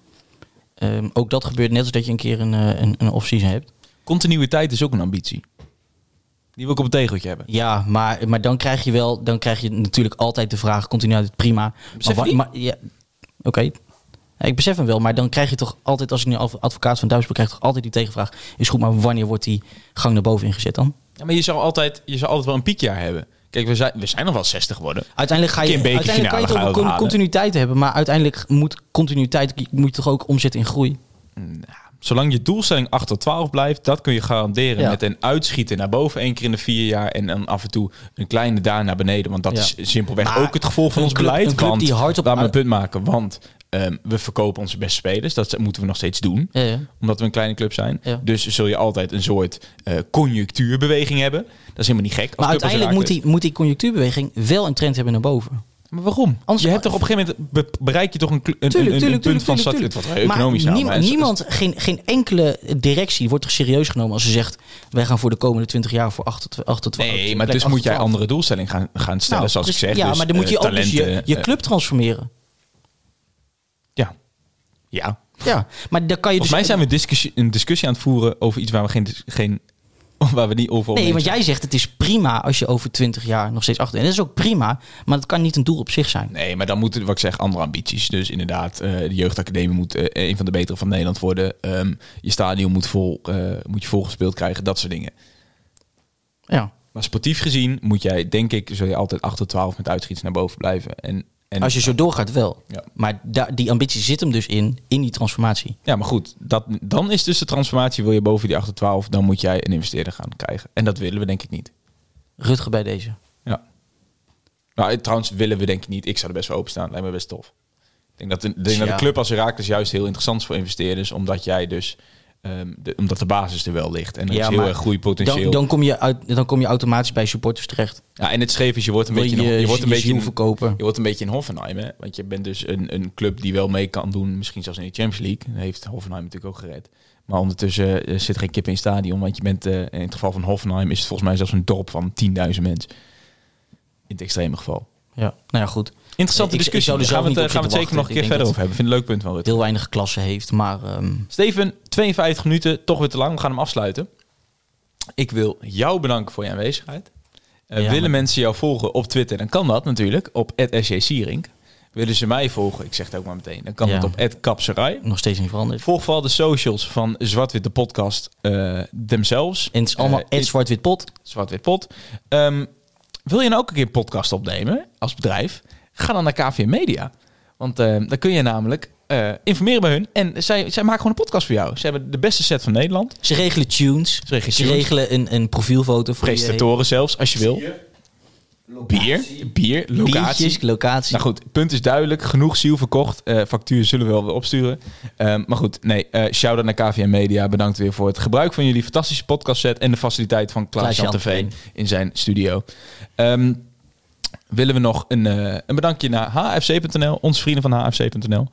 Ehm, ook dat gebeurt net als dat je een keer een, een, een off-season hebt. Continuïteit is ook een ambitie. Die wil ik op het tegeltje hebben. Ja, maar, maar dan krijg je wel, dan krijg je natuurlijk altijd de vraag, continuïteit prima. Besef maar, ja, oké. Ja, ik besef hem wel, maar dan krijg je toch altijd, als ik nu adv- advocaat van Duitsland krijg, toch altijd die tegenvraag. Is goed, maar wanneer wordt die gang naar boven ingezet dan? Ja, maar je zou altijd, je zou altijd wel een piekjaar hebben. Kijk, we zijn, we zijn nog wel 60 geworden. Uiteindelijk ga Een je, een uiteindelijk kan je toch ook continuïteit hebben, maar uiteindelijk moet continuïteit moet je toch ook omzetten in groei. Zolang je doelstelling 8 tot 12 blijft, dat kun je garanderen Ja. met een uitschieten naar boven één keer in de vier jaar en dan af en toe een kleine daar naar beneden. Want dat Ja. is simpelweg Maar ook het gevolg van een ons club- beleid. een club want, die hardop laat me een uit- punt maken, want ehm, we verkopen onze beste spelers. Dat moeten we nog steeds doen. Ja, ja. Omdat we een kleine club zijn. Dus zul je altijd een soort eh, conjunctuurbeweging hebben. Dat is helemaal niet gek. Maar uiteindelijk moet die, moet die conjunctuurbeweging wel een trend hebben naar boven. Maar waarom? Anders- je hebt toch op een gegeven moment be- bereik je toch een, een, Tuurlijk, een, een tuurlijk, punt van tuurlijk, tuurlijk, Het economisch maar nou, niem- maar- niemand, geen, geen enkele directie wordt toch serieus genomen als ze zegt... wij gaan voor de komende 20 jaar voor 8 tot 12. Nee, maar dus moet jij andere doelstelling gaan, gaan stellen, Nou, zoals dus- ik zeg. Ja, dus, maar dan moet je eh, ook dus je, je eh, club transformeren. ja. Ja. Ja, maar dan kan je Volgens dus... mij zijn we discussie, een discussie aan het voeren over iets waar we geen, geen waar we niet over Nee, want jij zegt het is prima als je over 20 jaar nog steeds achter... En dat is ook prima, maar dat kan niet een doel op zich zijn. Nee, maar dan moeten, wat ik zeg, andere ambities. Dus inderdaad, eh, de jeugdacademie moet eh, een van de betere van Nederland worden. Ehm, je stadion moet, vol, eh, moet je volgespeeld krijgen, dat soort dingen. Ja. Maar sportief gezien moet jij, denk ik, zul je altijd 8 tot 12 met uitschieters naar boven blijven. En, en, Als je zo doorgaat wel. Ja. Maar da- die ambitie zit hem dus in, in die transformatie. Ja, maar goed, dat, dan is dus de transformatie, wil je boven die 8 tot 12, dan moet jij een investeerder gaan krijgen. En dat willen we denk ik niet. Rutger bij deze. Ja. Nou, trouwens willen we denk ik niet. Ik zou er best voor openstaan. Lijkt me best tof. Ik denk dat, ik denk dat Ja. een club als Herakles juist heel interessant is voor investeerders. Omdat jij dus... ehm, de, omdat de basis er wel ligt. En er Ja, is heel erg groeipotentieel. Dan, dan, kom je uit, dan kom je automatisch bij supporters terecht. ja, en het scheef is, je wordt een Wil beetje... je een- je wordt een je beetje ziel een- verkopen. Je wordt een beetje in Hoffenheim, hè? Want je bent dus een, een club die wel mee kan doen. Misschien zelfs in de Champions League. Dat heeft Hoffenheim natuurlijk ook gered. Maar ondertussen eh, zit geen kip in het stadion. Want je bent, eh, in het geval van Hoffenheim, is het volgens mij zelfs een dorp van 10.000 mensen. In het extreme geval. Ja, nou ja, goed. Interessante Ik- ik discussie. er Daar gaan we het, eh, gaan we het zeker nog een keer. Ik verder over hebben. Ik vind het een leuk punt van Rut. Heel weinig klasse heeft, maar... ehm, Steven, 52 minuten, toch weer te lang. We gaan hem afsluiten. Ik wil jou bedanken voor je aanwezigheid. Eh, Ja, willen maar- mensen jou volgen op Twitter, dan kan dat natuurlijk. Op @sjsierink. Willen ze mij volgen, ik zeg het ook maar meteen, dan kan Ja. het op @kapserij. nog steeds niet veranderd. Volg vooral de socials van Zwart-Wit de podcast eh themselves. En het is allemaal Eh, uh, zwart-wit pot. Zwart-Wit Pot. Ehm, wil je nou ook een keer een podcast opnemen als bedrijf? Ga dan naar KVM Media. Want eh, dan kun je namelijk eh, informeren bij hun. En zij, zij maken gewoon een podcast voor jou. Ze hebben de beste set van Nederland. Ze regelen tunes. Ze regelen Ze regelen een, een profielfoto voor je. Presentatoren zelfs, als je wil. Bier, bier, locatie. Biertjes, locatie. Nou goed, punt is duidelijk. Genoeg ziel verkocht. Eh factuur zullen we wel weer opsturen. Ehm, maar goed, nee. eh shout-out naar KVM Media. Bedankt weer voor het gebruik van jullie fantastische podcastset... en de faciliteit van Klaas-Jan TV in zijn studio. Ehm, willen we nog een, eh, een bedankje naar hfc.nl, onze vrienden van hfc.nl.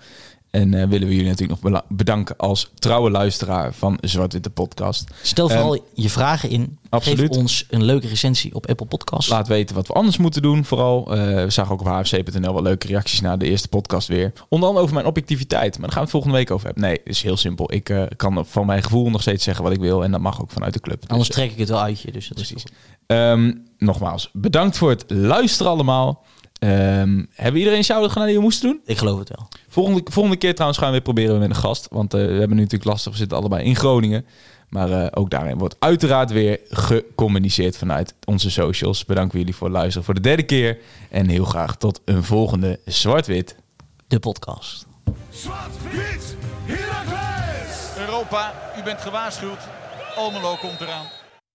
En eh, willen we jullie natuurlijk nog bedanken als trouwe luisteraar van Zwart-Witte Podcast. Stel vooral je vragen in. absoluut. Geef ons een leuke recensie op Apple Podcasts. Laat weten wat we anders moeten doen. Vooral, eh, we zagen ook op hfc.nl wel leuke reacties na de eerste podcast weer. Onder andere over mijn objectiviteit. Maar daar gaan we het volgende week over hebben. Nee, het is heel simpel. Ik eh, kan van mijn gevoel nog steeds zeggen wat ik wil. En dat mag ook vanuit de club. Dus, Anders trek ik het wel uit je. Dus dat Precies. Ehm, nogmaals, bedankt voor het luisteren allemaal. Ehm, hebben iedereen shout-out gedaan die we moesten doen? Ik geloof het wel. Volgende, volgende keer trouwens gaan we weer proberen met een gast. Want eh, we hebben nu natuurlijk lastig. We zitten allebei in Groningen. Maar eh, ook daarin wordt uiteraard weer gecommuniceerd vanuit onze socials. Bedanken jullie voor het luisteren voor de derde keer. En heel graag tot een volgende Zwart-Wit. De podcast. Zwart-wit! Europa, u bent gewaarschuwd. Almelo komt eraan.